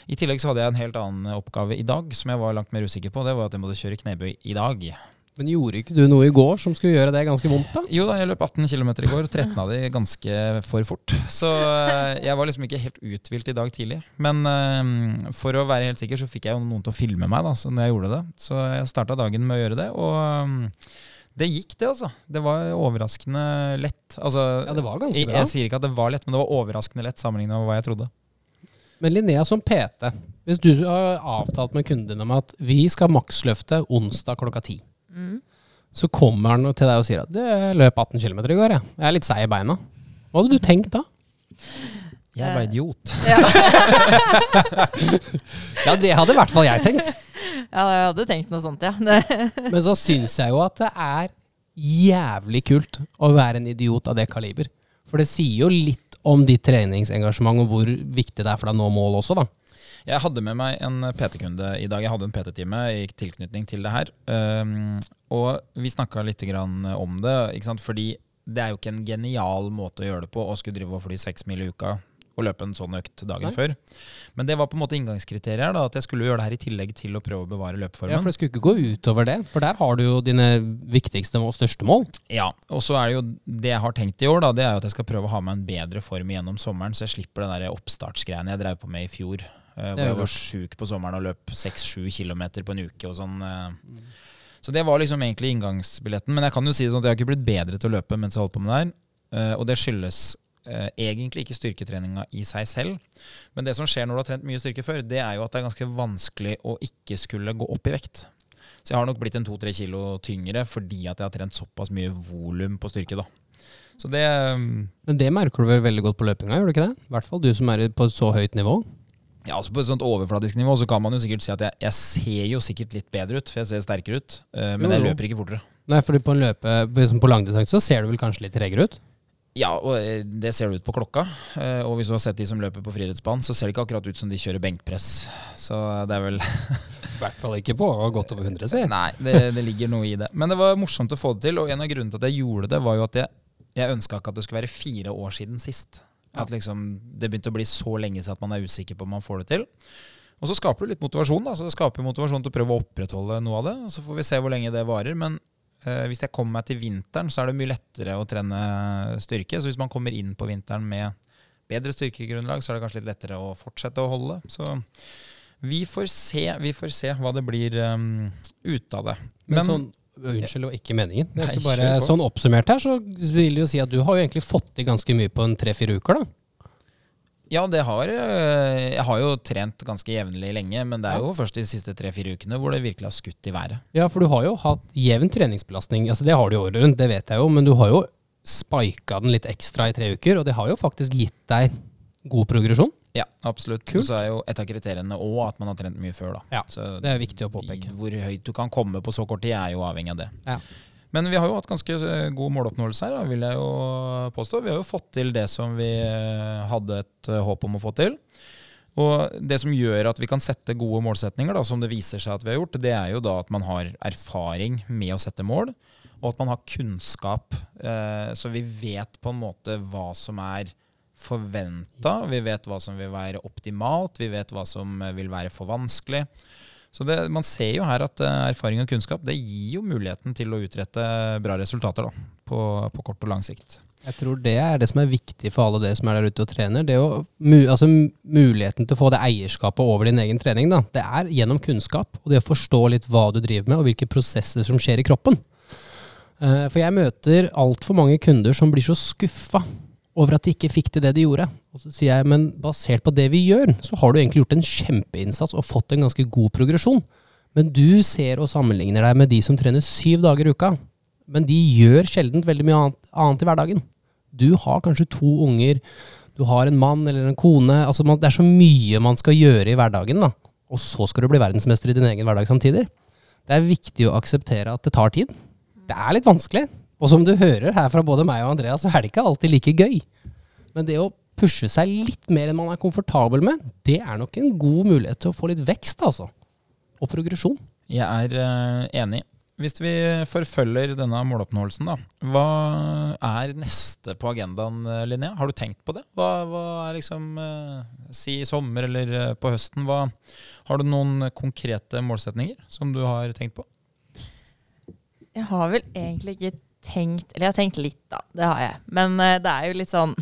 I tillegg så hadde jeg en helt annen oppgave i dag som jeg var langt mer usikker på. Det var at jeg måtte kjøre knebøy i dag. Men gjorde ikke du noe i går som skulle gjøre det ganske vondt, da? Jo da, jeg løp 18 km i går, og 13 av de ganske for fort. Så eh, jeg var liksom ikke helt uthvilt i dag tidlig. Men eh, for å være helt sikker så fikk jeg jo noen til å filme meg da, så når jeg gjorde det. Så jeg starta dagen med å gjøre det, og eh, det gikk, det, altså. Det var overraskende lett. Altså, Ja, det var ganske jeg, bra. jeg sier ikke at det var lett, men det var overraskende lett sammenlignet med hva jeg trodde. Men Linnea som PT, hvis du har avtalt med kunden din om at vi skal maksløfte onsdag klokka ti, Mm. så kommer han til deg og sier at du løp 18 km i går, jeg. Jeg er litt seig i beina. Hva hadde du tenkt da? Jeg var idiot. Ja, det hadde i hvert fall jeg tenkt. Ja, jeg hadde tenkt noe sånt, ja. Men så syns jeg jo at det er jævlig kult å være en idiot av det kaliber. For det sier jo litt om ditt treningsengasjement og hvor viktig det er for deg å nå mål også, da. Jeg hadde med meg en PT-kunde i dag. Jeg hadde en PT-time i tilknytning til det her. Um, og vi snakka litt grann om det, ikke sant? fordi det er jo ikke en genial måte å gjøre det på å skulle drive og fly seks mil i uka og løpe en sånn økt dagen Nei. før. Men det var på en måte inngangskriteriet da, at jeg skulle gjøre det her i tillegg til å prøve å bevare løpeformen. Ja, For det skulle ikke gå utover det, for der har du jo dine viktigste og største mål. Ja, og så er det jo det jeg har tenkt i år, da, det er jo at jeg skal prøve å ha meg en bedre form gjennom sommeren, så jeg slipper den oppstartsgreiene jeg drev på med i fjor. eh, hvor jeg var sjuk på sommeren og løp 6-7 km på en uke og sånn. eh. Så det var liksom egentlig inngangsbilletten. Men jeg kan jo si det sånn at jeg har ikke blitt bedre til å løpe mens jeg holdt på med det her. eh, Og det skyldes eh, egentlig ikke styrketreninga i seg selv. Men det som skjer når du har trent mye styrke før, det er jo at det er ganske vanskelig å ikke skulle gå opp i vekt. Så jeg har nok blitt en to-tre kilo tyngre fordi at jeg har trent såpass mye volum på styrke, da. Så det um, Men det merker du vel veldig godt på løpinga, gjør du ikke det? I hvert fall du som er på så høyt nivå. Ja, altså På et sånt overfladisk nivå så kan man jo sikkert si at jeg, jeg ser jo sikkert litt bedre ut, for jeg ser sterkere ut. eh, men Jo, jeg løper ikke fortere. Nei, fordi på en løpe, liksom på langdistanse så ser du vel kanskje litt tregere ut? Ja, og eh, det ser det ut på klokka. Eh, Og hvis du har sett de som løper på friidrettsbanen, så ser det ikke akkurat ut som de kjører benkpress. Så det er vel I hvert fall ikke på godt over 100, si. Nei, det, det ligger noe i det. Men det var morsomt å få det til, og en av grunnene til at jeg gjorde det, var jo at jeg, jeg ønska ikke at det skulle være fire år siden sist. At liksom det begynte å bli så lenge siden at man er usikker på om man får det til. Og så skaper du litt motivasjon. da, så Det skaper motivasjon til å prøve å opprettholde noe av det. og Så får vi se hvor lenge det varer. Men hvis jeg kommer meg til vinteren, så er det mye lettere å trene styrke. Så hvis man kommer inn på vinteren med bedre styrkegrunnlag, så er det kanskje litt lettere å fortsette å holde. Så vi får se, vi får se hva det blir um, ut av det. Men, sånn, Unnskyld, og ikke meningen. Jeg Nei, bare, sånn oppsummert her, så vil det jo si at du har jo egentlig fått til ganske mye på en tre-fire uker, da. Ja, det har øh, Jeg har jo trent ganske jevnlig lenge, men det er jo først de siste tre-fire ukene hvor det virkelig har skutt i været. Ja, for du har jo hatt jevn treningsbelastning. Altså, det har du året rundt, det vet jeg jo, men du har jo spika den litt ekstra i tre uker, og det har jo faktisk gitt deg god progresjon. Ja, absolutt. Kult. Og så er jo et av kriteriene òg at man har trent mye før, da. Ja, så Det er viktig å påpeke. hvor høyt du kan komme på så kort tid, er jo avhengig av det. Ja. Men vi har jo hatt ganske eh, god måloppnåelse her, vil jeg jo påstå. Vi har jo fått til det som vi eh, hadde et eh, håp om å få til. Og det som gjør at vi kan sette gode målsetninger, da, som det viser seg at vi har gjort, det er jo da at man har erfaring med å sette mål, og at man har kunnskap. Så vi vet på en måte hva som er forventa, vi vet hva som vil være optimalt, vi vet hva som vil være for vanskelig. Så det, man ser jo her at eh, erfaring og kunnskap det gir jo muligheten til å utrette bra resultater da, på, på kort og lang sikt. Jeg tror det er det som er viktig for alle dere som er der ute og trener. Det er jo altså Muligheten til å få det eierskapet over din egen trening, da, det er gjennom kunnskap. Og det å forstå litt hva du driver med, og hvilke prosesser som skjer i kroppen. Eh, For jeg møter altfor mange kunder som blir så skuffa over at de ikke fikk til det de gjorde. Og så sier jeg, men basert på det vi gjør, så har du egentlig gjort en kjempeinnsats og fått en ganske god progresjon. Men du ser og sammenligner deg med de som trener syv dager i uka. Men de gjør sjelden veldig mye annet, annet i hverdagen. Du har kanskje to unger, du har en mann eller en kone. Altså man, det er så mye man skal gjøre i hverdagen, da. Og så skal du bli verdensmester i din egen hverdag samtidig. Det er viktig å akseptere at det tar tid. Det er litt vanskelig. Og som du hører her fra både meg og Andreas, så er det ikke alltid like gøy. Men det å pushe seg litt mer enn man er komfortabel med, det er nok en god mulighet til å få litt vekst, altså. Og progresjon. Jeg er eh, enig. Hvis vi forfølger denne måloppnåelsen, da. Hva er neste på agendaen, eh, Linnea? Har du tenkt på det? Hva, hva er liksom eh, Si i sommer eller på høsten. Hva, har du noen konkrete målsetninger som du har tenkt på? Jeg har vel egentlig ikke tenkt Eller jeg har tenkt litt, da. Det har jeg. Men uh, det er jo litt sånn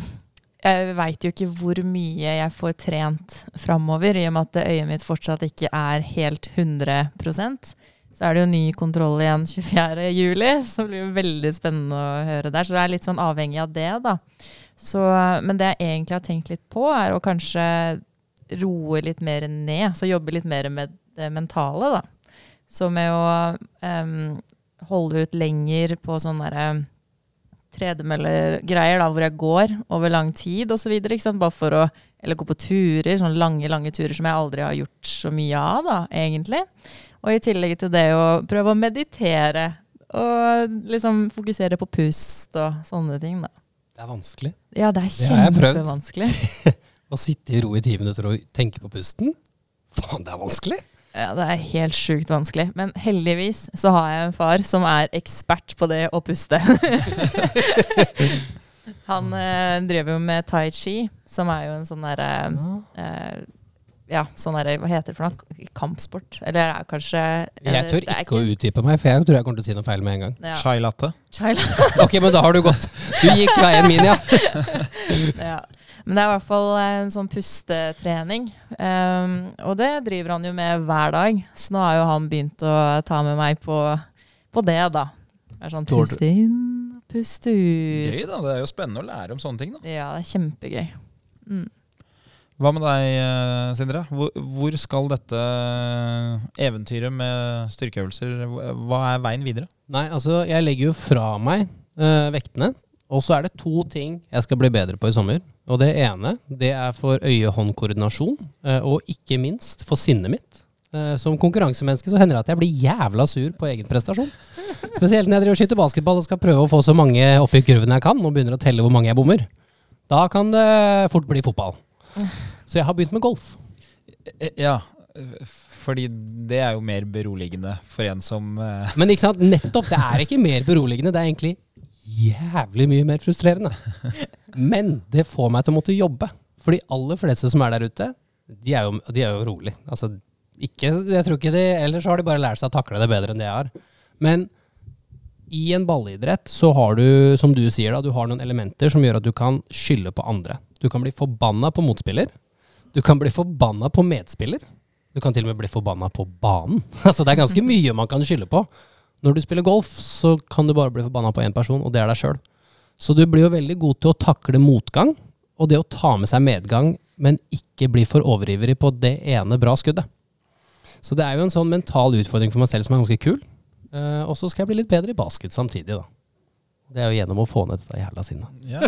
Jeg veit jo ikke hvor mye jeg får trent framover, i og med at øyet mitt fortsatt ikke er helt 100% Så er det jo ny kontroll igjen 24. juli, så blir det veldig spennende å høre der. Så det er litt sånn avhengig av det, da. Så, men det jeg egentlig har tenkt litt på, er å kanskje roe litt mer ned. Så jobbe litt mer med det mentale, da. Så med å em, holde ut lenger på sånne derre tredemøllegreier, da, hvor jeg går over lang tid osv. Bare for å Eller gå på turer, sånne lange, lange turer som jeg aldri har gjort så mye av, da, egentlig. Og i tillegg til det å prøve å meditere. Og liksom fokusere på pust og sånne ting, da. Det er vanskelig. Ja, det er kjempevanskelig. Å sitte i ro i ti minutter og tenke på pusten. Faen, det er vanskelig. Ja, det er helt sjukt vanskelig. Men heldigvis så har jeg en far som er ekspert på det å puste. Han eh, driver jo med tai chi, som er jo en sånn derre eh, Ja, sånn derre Hva heter det for noe? Kampsport? Eller er det kanskje Jeg tør det er ikke å utdype meg, for jeg tror jeg kommer til å si noe feil med en gang. ja, Chai latte? Chila. Ok, men da har du gått. Du gikk veien min, ja. ja. Men det er i hvert fall en sånn pustetrening. Um, og det driver han jo med hver dag. Så nå har jo han begynt å ta med meg på, på det, da. Det er sånn puste inn, puste ut. Gøy, da. Det er jo spennende å lære om sånne ting. da. Ja, det er kjempegøy. Mm. Hva med deg, eh, Sindre? Hvor, skal dette eventyret med styrkeøvelser Hva er veien videre? Nei, altså, jeg legger jo fra meg øh, vektene. Og så er det to ting jeg skal bli bedre på i sommer. Og det ene, det er for øye-hånd-koordinasjon, øh, og ikke minst for sinnet mitt. Eh, som konkurransemenneske så hender det at jeg blir jævla sur på egen prestasjon. Spesielt når jeg driver og skyter basketball og skal prøve å få så mange oppi kurven jeg kan, og begynner å telle hvor mange jeg bommer. Da kan det fort bli fotball. Så jeg har begynt med golf. Eh, Ja, fordi det er jo mer beroligende for en som eh, Men ikke sant, nettopp. Det er ikke mer beroligende. Det er egentlig jævlig mye mer frustrerende. Men det får meg til å måtte jobbe. For de aller fleste som er der ute, de er jo, de er jo rolig. Altså, ikke, jeg tror ikke de, Ellers har de bare lært seg å takle det bedre enn det jeg har. Men i en ballidrett så har du, som du sier, da, du har noen elementer som gjør at du kan skylde på andre. Du kan bli forbanna på motspiller. Du kan bli forbanna på medspiller. Du kan til og med bli forbanna på banen. Altså Det er ganske mye man kan skylde på. Når du spiller golf, så kan du bare bli forbanna på én person, og det er deg sjøl. Så du blir jo veldig god til å takle motgang, og det å ta med seg medgang, men ikke bli for overivrig på det ene bra skuddet. Så det er jo en sånn mental utfordring for meg selv som er ganske kul. Eh, og så skal jeg bli litt bedre i basket samtidig, da. Det er jo gjennom å få ned dette jævla sinnet. Ja,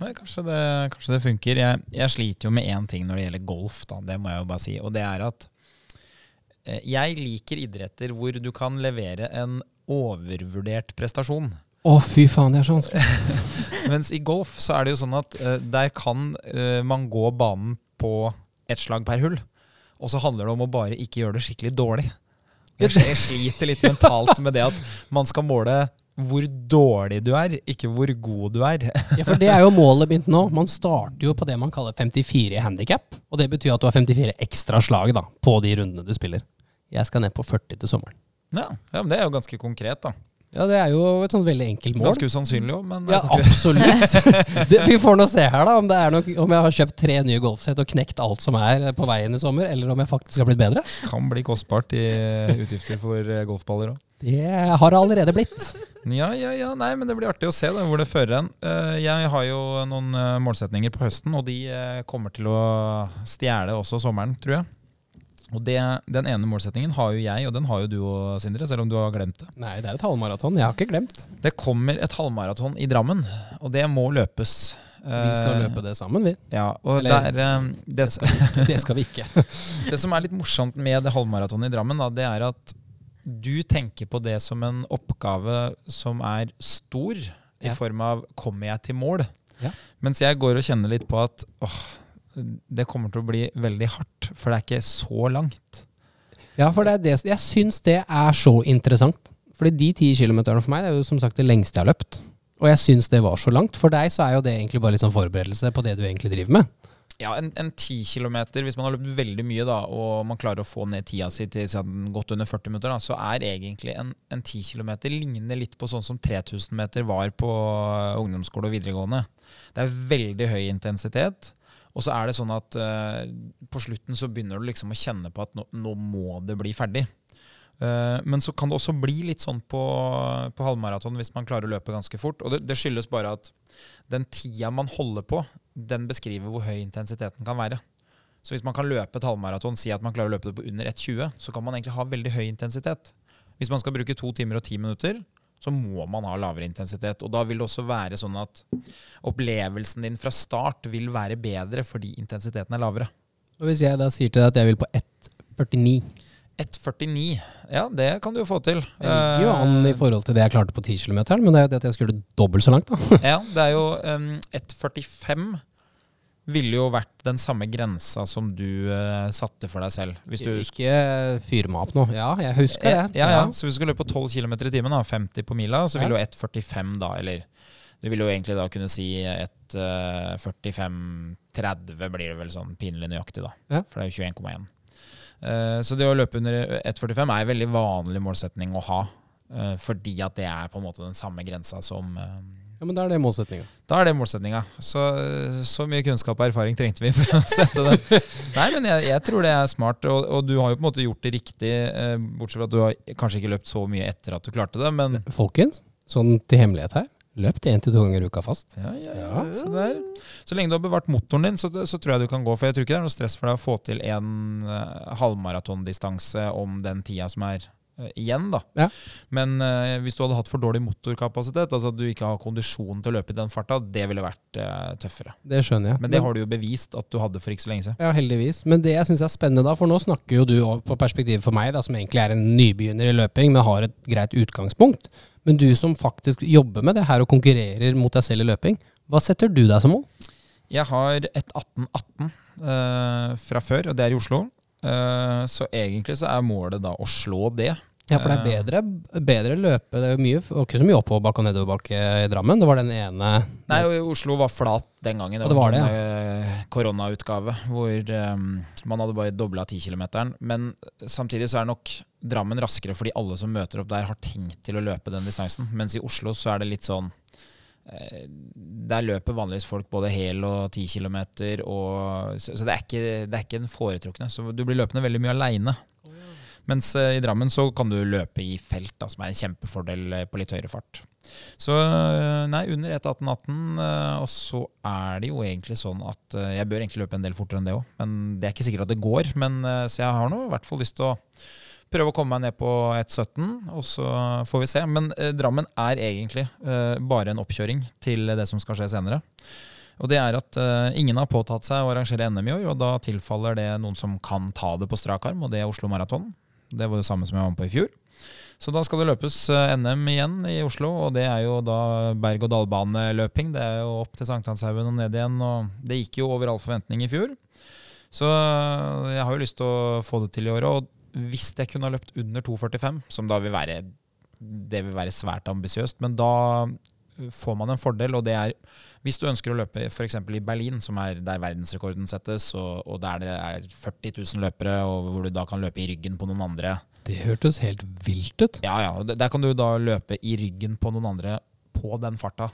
nei, kanskje, det, kanskje det funker. Jeg, jeg sliter jo med én ting når det gjelder golf, da. det må jeg jo bare si. Og det er at eh, jeg liker idretter hvor du kan levere en overvurdert prestasjon. Å, fy faen, det er så vanskelig. Mens i golf så er det jo sånn at eh, der kan eh, man gå banen på ett slag per hull. Og så handler det om å bare ikke gjøre det skikkelig dårlig. Jeg, jeg sliter litt mentalt med det at man skal måle hvor dårlig du er, ikke hvor god du er. Ja, for det er jo målet mitt nå. Man starter jo på det man kaller 54 i handikap. Og det betyr at du har 54 ekstra slag da, på de rundene du spiller. Jeg skal ned på 40 til sommeren. Ja, ja men Det er jo ganske konkret, da. Ja, det er jo et sånn veldig enkelt mål. Ganske usannsynlig òg, men Ja, absolutt. Det, vi får nå se her, da, om, det er nok, om jeg har kjøpt tre nye golfsett og knekt alt som er på veien i sommer, eller om jeg faktisk har blitt bedre. kan bli kostbart i utgifter for eh, golfballer òg. Det har det allerede blitt. Ja, ja, ja. Nei, men det blir artig å se da, hvor det fører hen. Eh, Jeg har jo noen eh, målsetninger på høsten, og de kommer til å stjele også sommeren, tror jeg. Og det, Den ene målsetningen har jo jeg, og den har jo du òg, Sindre, selv om du har glemt det. Nei, det er et halvmaraton. Jeg har ikke glemt. Det kommer et halvmaraton i Drammen, og det må løpes. Vi skal løpe det sammen, vi. Ja, og Eller- der, eh, det, Det skal vi ikke. Det som er litt morsomt med det halvmaratonet i Drammen, da, det er at du tenker på det som en oppgave som er stor, i Ja. form av 'kommer jeg til mål'? Ja. Mens jeg går og kjenner litt på at åh, det kommer til å bli veldig hardt, for det er ikke så langt. Ja, for det er det, jeg syns det er så interessant. Fordi de ti kilometerne for meg det er jo som sagt det lengste jeg har løpt. Og jeg syns det var så langt. For deg så er jo det egentlig bare litt sånn forberedelse på det du egentlig driver med. Ja, en, ti 10 kilometer, hvis man har løpt veldig mye da, og man klarer å få ned tida si til sånn godt under 40 minutter, da, så er egentlig en, ti 10 kilometer ligner litt på sånn som 3000 meter var på ungdomsskole og videregående. Det er veldig høy intensitet. Og så er det sånn at uh, på slutten så begynner du liksom å kjenne på at nå, nå må det bli ferdig. Uh, men så kan det også bli litt sånn på, på halvmaraton hvis man klarer å løpe ganske fort. Og det, det skyldes bare at den tida man holder på, den beskriver hvor høy intensiteten kan være. Så hvis man kan løpe et halvmaraton, si at man klarer å løpe det på under 1,20, så kan man egentlig ha veldig høy intensitet. Hvis man skal bruke to timer og ti minutter, så må man ha lavere intensitet. Og da vil det også være sånn at opplevelsen din fra start vil være bedre fordi intensiteten er lavere. Og hvis jeg da sier til deg at jeg vil på 1,49 1,49, ja, det kan du jo få til. Jeg ligger jo an i forhold til det jeg klarte på 10 km, men det er jo det at jeg skulle dobbelt så langt, da. Ja, det er jo um, 1,45 ville jo vært den samme grensa som du uh, satte for deg selv. Hvis du Ikke fyr meg opp nå. Ja, jeg husker det. ja, ja. Så hvis du skal løpe på 12 km i timen, da, 50 på mila, så vil jo 1,45 da, eller du vil jo egentlig da kunne si et eh, 45-30 blir det vel sånn pinlig nøyaktig, da. Ja. For det er jo 21,1. Uh, så det å løpe under 1,45 er en veldig vanlig målsetning å ha. uh, fordi at det er på en måte den samme grensa som eh, Ja, Men da er det målsettinga. Da er det målsettinga. Så, så mye kunnskap og erfaring trengte vi for å sette den. Nei, men jeg, jeg tror det er smart, og, og du har jo på en måte gjort det riktig. Eh, bortsett fra at du har kanskje ikke løpt så mye etter at du klarte det, men Folkens, sånn til hemmelighet her. Løpt én til to ganger i uka fast. ja, ja, ja. Så, så lenge du har bevart motoren din, så, så tror jeg du kan gå. For jeg tror ikke det er noe stress for deg å få til en uh, halvmaratondistanse om den tida som er eh, igjen, da. Ja. Men uh, hvis du hadde hatt for dårlig motorkapasitet, altså at du ikke har kondisjon til å løpe i den farta, det ville vært uh, tøffere. Det skjønner jeg. Men det har du jo bevist at du hadde for ikke så lenge siden. Ja, heldigvis. Men det jeg syns er spennende da, for nå snakker jo du på perspektivet for meg, da, som egentlig er en nybegynner i løping, men har et greit utgangspunkt. Men du som faktisk jobber med det her og konkurrerer mot deg selv i løping, hva setter du deg som mål? Jeg har et 1818 uh, fra før, og det er i Oslo. Eh, så egentlig så er målet da å slå det. Ja, for det er bedre, bedre løpe. Det er mye, var ikke så mye oppoverbakke og nedoverbakke i Drammen. Det var den ene Nei, Oslo var flat den gangen. Det, det var det, en eh, koronautgave hvor um, man hadde bare dobla 10 km. Men samtidig så er nok Drammen raskere fordi alle som møter opp der, har tenkt til å løpe den distansen. Mens i Oslo så er det litt sånn eh, Der løper vanligvis folk både hel og 10 km, så, så det, er ikke, det er ikke den foretrukne. Så du blir løpende veldig mye aleine. Mens eh, i Drammen så kan du løpe i felt, da, som er en kjempefordel eh, på litt høyere fart. Så eh, nei, under 1.18,18, og så er det jo egentlig sånn at jeg bør egentlig løpe en del fortere enn det òg, men det er ikke sikkert at det går. Men, så jeg har nå i hvert fall lyst til å prøve å komme meg ned på 1,17, og så får vi se. Men eh, Drammen er egentlig eh, bare en oppkjøring til det som skal skje senere. Og det er at eh, ingen har påtatt seg å arrangere NM i år, og da tilfaller det noen som kan ta det på strak arm, og det er Oslo Maraton. Det var det samme som jeg var med på i fjor. Så da skal det løpes eh, NM igjen i Oslo, og det er jo da berg-og-dal-baneløping. Det er jo opp til Sankthanshaugen og ned igjen, og det gikk jo over all forventning i fjor. Så eh, jeg har jo lyst til å få det til i år. Og hvis jeg kunne ha løpt under 2,45, som da vil være det vil være svært ambisiøst, men da får man en fordel, og det er hvis du ønsker å løpe f.eks. i Berlin, som er der verdensrekorden settes, og, og, der det er 40 000 løpere, og hvor du da kan løpe i ryggen på noen andre Det hørtes helt vilt ut. Ja, ja. Der kan du da løpe i ryggen på noen andre på den farta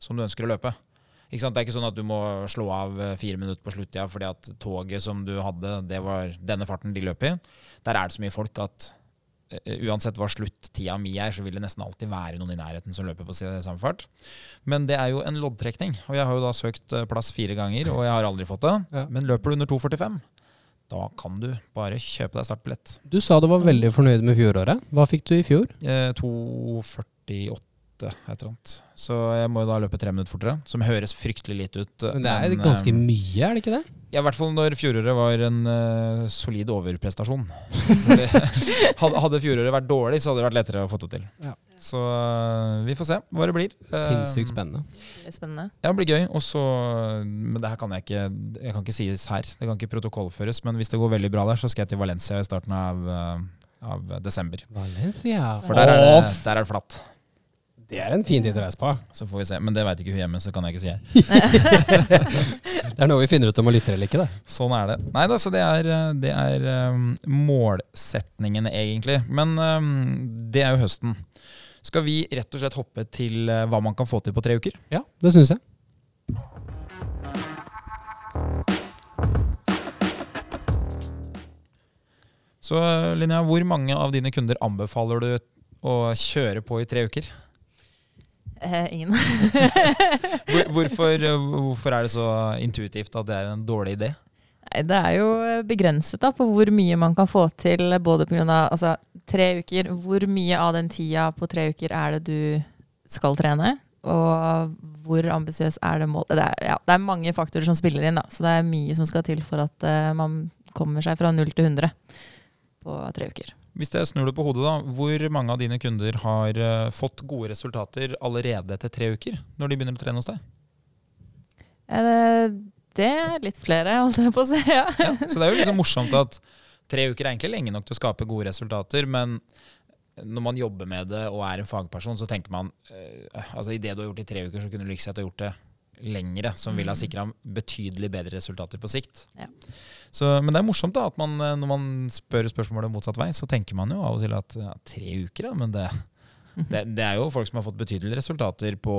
som du ønsker å løpe. Det er ikke sånn at du må slå av eh, fire minutter på sluttida fordi at toget som du hadde, det var denne farten de løp i. Der er det så mye folk at Eh, uansett hva sluttida mi er, så vil det nesten alltid være noen i nærheten som løper på samme fart. Men det er jo en loddtrekning, og jeg har jo da søkt eh, plass fire ganger, og jeg har aldri fått det. Ja. Men løper du under 2,45, da kan du bare kjøpe deg startbillett. Du sa du var veldig fornøyd med fjoråret. Hva fikk du i fjor? Eh, 2,48 et eller annet. Så jeg må jo da løpe tre minutter fortere, som høres fryktelig lite ut. Men det er men, ganske eh, mye, er det ikke det? Ja, I hvert fall når fjoråret var en uh, solid overprestasjon. hadde fjoråret vært dårlig, så hadde det vært lettere å få det til. Ja. Så uh, vi får se hva det blir. Sinnssykt spennende. Det spennende. Ja, det blir gøy. Også, men det her kan jeg ikke Jeg kan ikke sies her. Det kan ikke protokollføres. Men hvis det går veldig bra der, så skal jeg til Valencia i starten av, uh, av desember. Valencia. For der er, det, der er det flatt. Det er en fin tid å reise på. Så får vi se. Men det veit ikke hun hjemme, så kan jeg ikke si her. det er noe vi finner ut om å lytte eller ikke, det. Sånn er det. Nei da, så det er, det er um, målsetningene, egentlig. Men um, det er jo høsten. Skal vi rett og slett hoppe til uh, hva man kan få til på tre uker? Ja, det syns jeg. Så Linnea, hvor mange av dine kunder anbefaler du å kjøre på i tre uker? Eh, ingen. hvorfor, hvorfor, er det så intuitivt at det er en dårlig idé? Nei, det er jo begrenset da, på hvor mye man kan få til både pga. Altså, tre uker. Hvor mye av den tida på tre uker er det du skal trene? Og hvor ambisiøs er det målet? Det, ja, det, er mange faktorer som spiller inn, da, så det er mye som skal til for at uh, man kommer seg fra 0 til 100 på tre uker. Hvis jeg snur det på hodet, da, hvor mange av dine kunder har uh, fått gode resultater allerede etter tre uker, når de begynner å trene hos deg? Det, det er litt flere, holdt jeg på å si. Ja. ja, så det er jo liksom morsomt at tre uker er egentlig lenge nok til å skape gode resultater, men når man jobber med det og er en fagperson, så tenker man uh, altså I det du har gjort i tre uker, så kunne du like liksom gjort det lengre, som ville ha mm. sikra betydelig bedre resultater på sikt. Ja. Så, men det er morsomt da, at man, eh, når man spør spørsmålet motsatt vei, så tenker man jo av og til at ja, tre uker, ja, men det, det, det, er jo folk som har fått betydelige resultater på,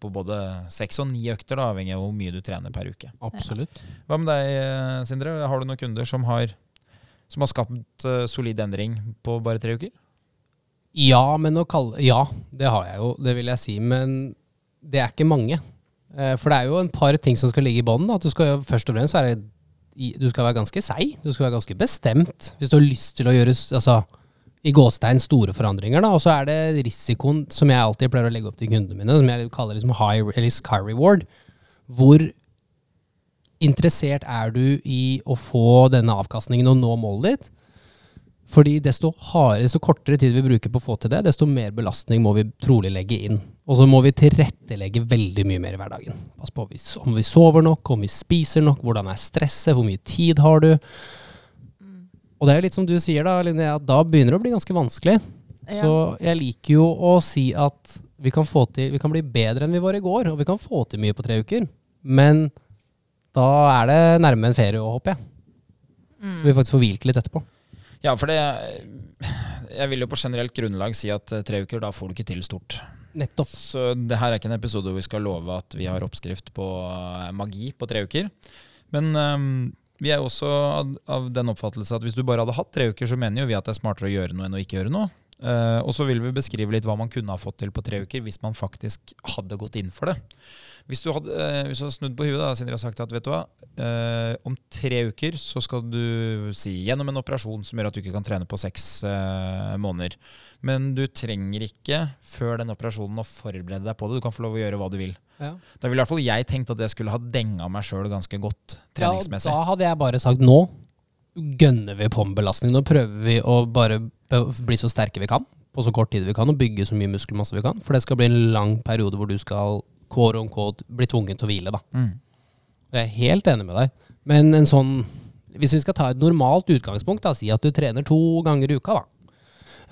på både seks og ni økter, da, avhengig av hvor mye du trener per uke. Absolutt. Hva med deg, eh, Sindre? Har du noen kunder som har, som har skapt uh, solid endring på bare tre uker? Ja, kalle, ja, det har jeg jo. Det vil jeg si. Men det er ikke mange. For det er jo en par ting som skal ligge i bånn. Først og fremst være du skal være ganske seig. Du skal være ganske bestemt hvis du har lyst til å gjøre altså, i gåstein store forandringer. Da. Og så er det risikoen som jeg alltid pleier å legge opp til kundene mine, som jeg kaller liksom high risk, high reward. Hvor interessert er du i å få denne avkastningen og nå målet ditt? Fordi desto, hardere, desto kortere tid vi bruker på å få til det, desto mer belastning må vi trolig legge inn. Og så må vi tilrettelegge veldig mye mer i hverdagen. Pass på om vi sover nok, om vi spiser nok, hvordan er stresset, hvor mye tid har du? Og det er jo litt som du sier, da, Linnea, at da begynner det å bli ganske vanskelig. Så jeg liker jo å si at vi kan, få til, vi kan bli bedre enn vi var i går, og vi kan få til mye på tre uker. Men da er det nærme en ferie òg, håper jeg. Mm. Så vi faktisk får hvilt litt etterpå. Ja, for det Jeg vil jo på generelt grunnlag si at eh, tre uker, da får du ikke til stort. Nettopp. Så det her er ikke en episode hvor vi skal love at vi har oppskrift på eh, magi på tre uker. Men um, vi er også av, av den oppfattelse at hvis du bare hadde hatt tre uker, så mener jo vi at det er smartere å gjøre noe enn å ikke gjøre noe. Eh, og så vil vi beskrive litt hva man kunne ha fått til på tre uker hvis man faktisk hadde gått inn for det. Hvis du hadde, uh, hvis du hadde snudd på huet da, Sindre har sagt at vet du hva, uh, om tre uker så skal du si gjennom en operasjon som gjør at du ikke kan trene på seks måneder. Men du trenger ikke før den operasjonen å forberede deg på det. Du kan få lov å gjøre hva du vil. Ja. Da ville i hvert fall jeg tenkt at jeg skulle ha denga meg sjøl ganske godt treningsmessig. Ja, da hadde jeg bare sagt nå gønner vi på med belastning. Nå prøver vi å bare bli så sterke vi kan på så kort tid vi kan, og bygge så mye muskelmasse vi kan. For det skal bli en lang periode hvor du skal kåre om kåd, bli tvunget til å hvile. da. Mm. Jeg er helt enig med deg. Men en sånn, hvis vi skal ta et normalt utgangspunkt, da, si at du trener to ganger i uka, da.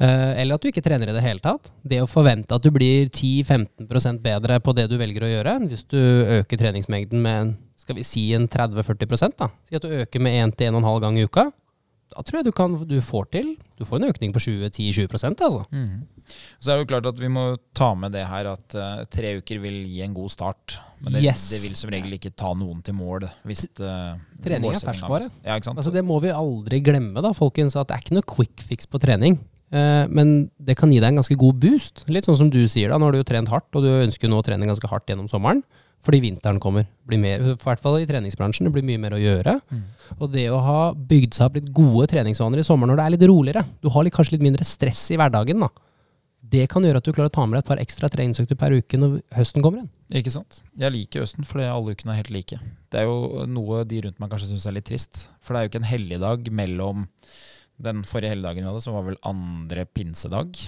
Eh, eller at du ikke trener i det hele tatt. Det å forvente at du blir 10-15% bedre på det du velger å gjøre, hvis du øker treningsmengden med skal vi si en 30-40 da. Si at du øker med 1-1,5 gang i uka. Da tror jeg du, kan, du får til Du får en økning på 20-10-20 altså. Mm. Så er det jo klart at vi må ta med det her at uh, tre uker vil gi en god start. Men det, Yes. det vil som regel ikke ta noen til mål. Hvis uh, Trening er ferskvare. Ja. Altså Det må vi aldri glemme, da, folkens. At det er ikke noe quick fix på trening. Uh, men det kan gi deg en ganske god boost. Litt sånn som du sier, da. Nå har du jo trent hardt, og du ønsker nå å trene ganske hardt gjennom sommeren. Fordi vinteren kommer. Blir mer, I hvert fall i treningsbransjen. Det blir mye mer å gjøre. Mm. Og det å ha bygd seg opp litt gode treningsvaner i sommeren når det er litt roligere, du har litt, kanskje litt mindre stress i hverdagen, da. Det kan gjøre at du klarer å ta med deg et par ekstra treningsøkter per uke når høsten kommer igjen. Ikke sant? Jeg liker høsten fordi alle ukene er helt like. Det er jo noe de rundt meg kanskje syns er litt trist. For det er jo ikke en helligdag mellom den forrige helligdagen vi hadde, som var vel andre pinsedag,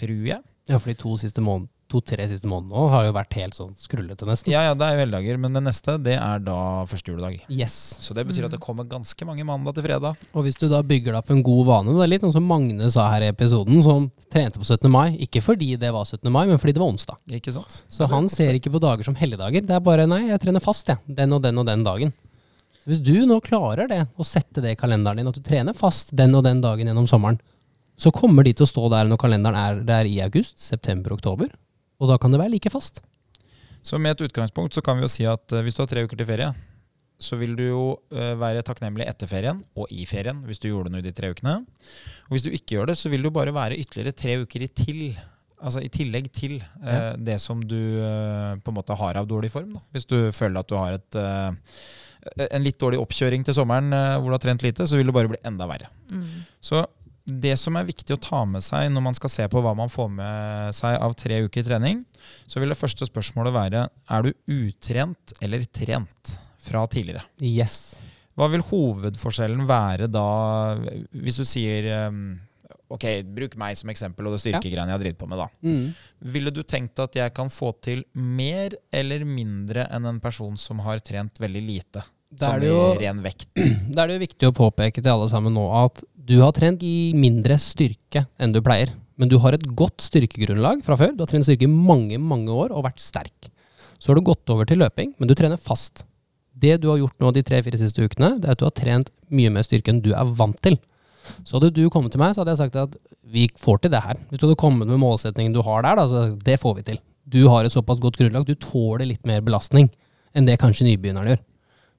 tror jeg. Ja, for de to siste måned, to-tre siste månedene nå har jo vært helt sånn skrullete, nesten. Ja, ja, det er jo helligdager, men den neste, det er da første juledag. Yes. Så det betyr at det kommer ganske mange mandag til fredag. Og hvis du da bygger deg opp en god vane, det er litt sånn som Magne sa her i episoden, som trente på 17. mai, ikke fordi det var 17. mai, men fordi det var onsdag. Ikke sant? Så han ser ikke på dager som helligdager. Det er bare nei, jeg trener fast, jeg. Den og den og den dagen. Hvis du nå klarer det, å sette det i kalenderen din, at du trener fast den og den dagen gjennom sommeren, så kommer de til å stå der når kalenderen er der i august, september, oktober. Og da kan det være like fast. Så med et utgangspunkt så kan vi jo si at eh, hvis du har tre uker til ferie, så vil du jo eh, være takknemlig etter ferien og i ferien hvis du gjorde noe i de tre ukene. Og hvis du ikke gjør det, så vil du bare være ytterligere tre uker i til. Altså i tillegg til eh, det som du eh, på en måte har av dårlig form. Da. Hvis du føler at du har et, eh, en litt dårlig oppkjøring til sommeren eh, hvor du har trent lite, så vil det bare bli enda verre. Mm. Så det som er viktig å ta med seg når man skal se på hva man får med seg av tre uker trening, så vil det første spørsmålet være er du utrent eller trent fra tidligere. Yes. Hva vil hovedforskjellen være da, hvis du sier um, Ok, bruk meg som eksempel og det styrkegreiene jeg har drevet på med, da. Mm. Ville du tenkt at jeg kan få til mer eller mindre enn en person som har trent veldig lite? Da er det jo ren vekt. Da er det jo viktig å påpeke til alle sammen nå at du har trent mindre styrke enn du pleier. Men du har et godt styrkegrunnlag fra før. Du har trent styrke i mange, mange år og vært sterk. Så har du gått over til løping, men du trener fast. Det du har gjort nå de tre-fire siste ukene, det er at du har trent mye mer styrke enn du er vant til. Så hadde du kommet til meg, så hadde jeg sagt at vi får til det her. Hvis du hadde kommet med målsetningen du har der, da, så det får vi til. Du har et såpass godt grunnlag, du tåler litt mer belastning enn det kanskje nybegynneren gjør.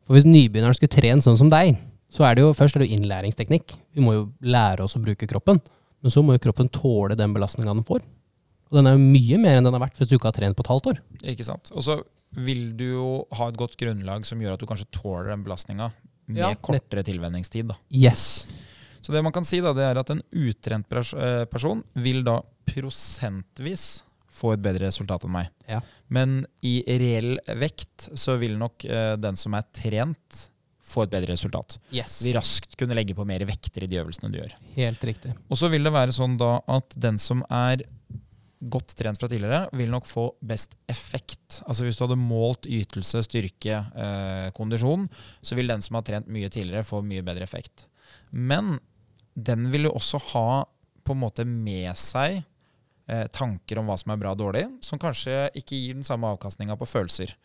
For hvis nybegynneren skulle trent sånn som deg, så er det jo først er det jo innlæringsteknikk. Vi må jo lære oss å bruke kroppen. Men så må jo kroppen tåle den belastninga den får. Og den er jo mye mer enn den har vært hvis du ikke har trent på et halvt år. Ikke sant? Og så vil du jo ha et godt grunnlag som gjør at du kanskje tåler den belastninga med Ja, kortere tilvenningstid. Da. Yes. Så det man kan si, da, det er at en utrent eh, person vil da prosentvis få et bedre resultat enn meg. Ja. Men i reell vekt så vil nok eh, den som er trent, få et bedre resultat. yes. Vi raskt kunne legge på mer vekter i de øvelsene du gjør. Helt riktig. Og så vil det være sånn da at den som er godt trent fra tidligere, vil nok få best effekt. Altså Hvis du hadde målt ytelse, styrke, eh, kondisjon, så vil den som har trent mye tidligere, få mye bedre effekt. Men den vil jo også ha på en måte med seg eh, tanker om hva som er bra og dårlig, som kanskje ikke gir den samme avkastninga på følelser.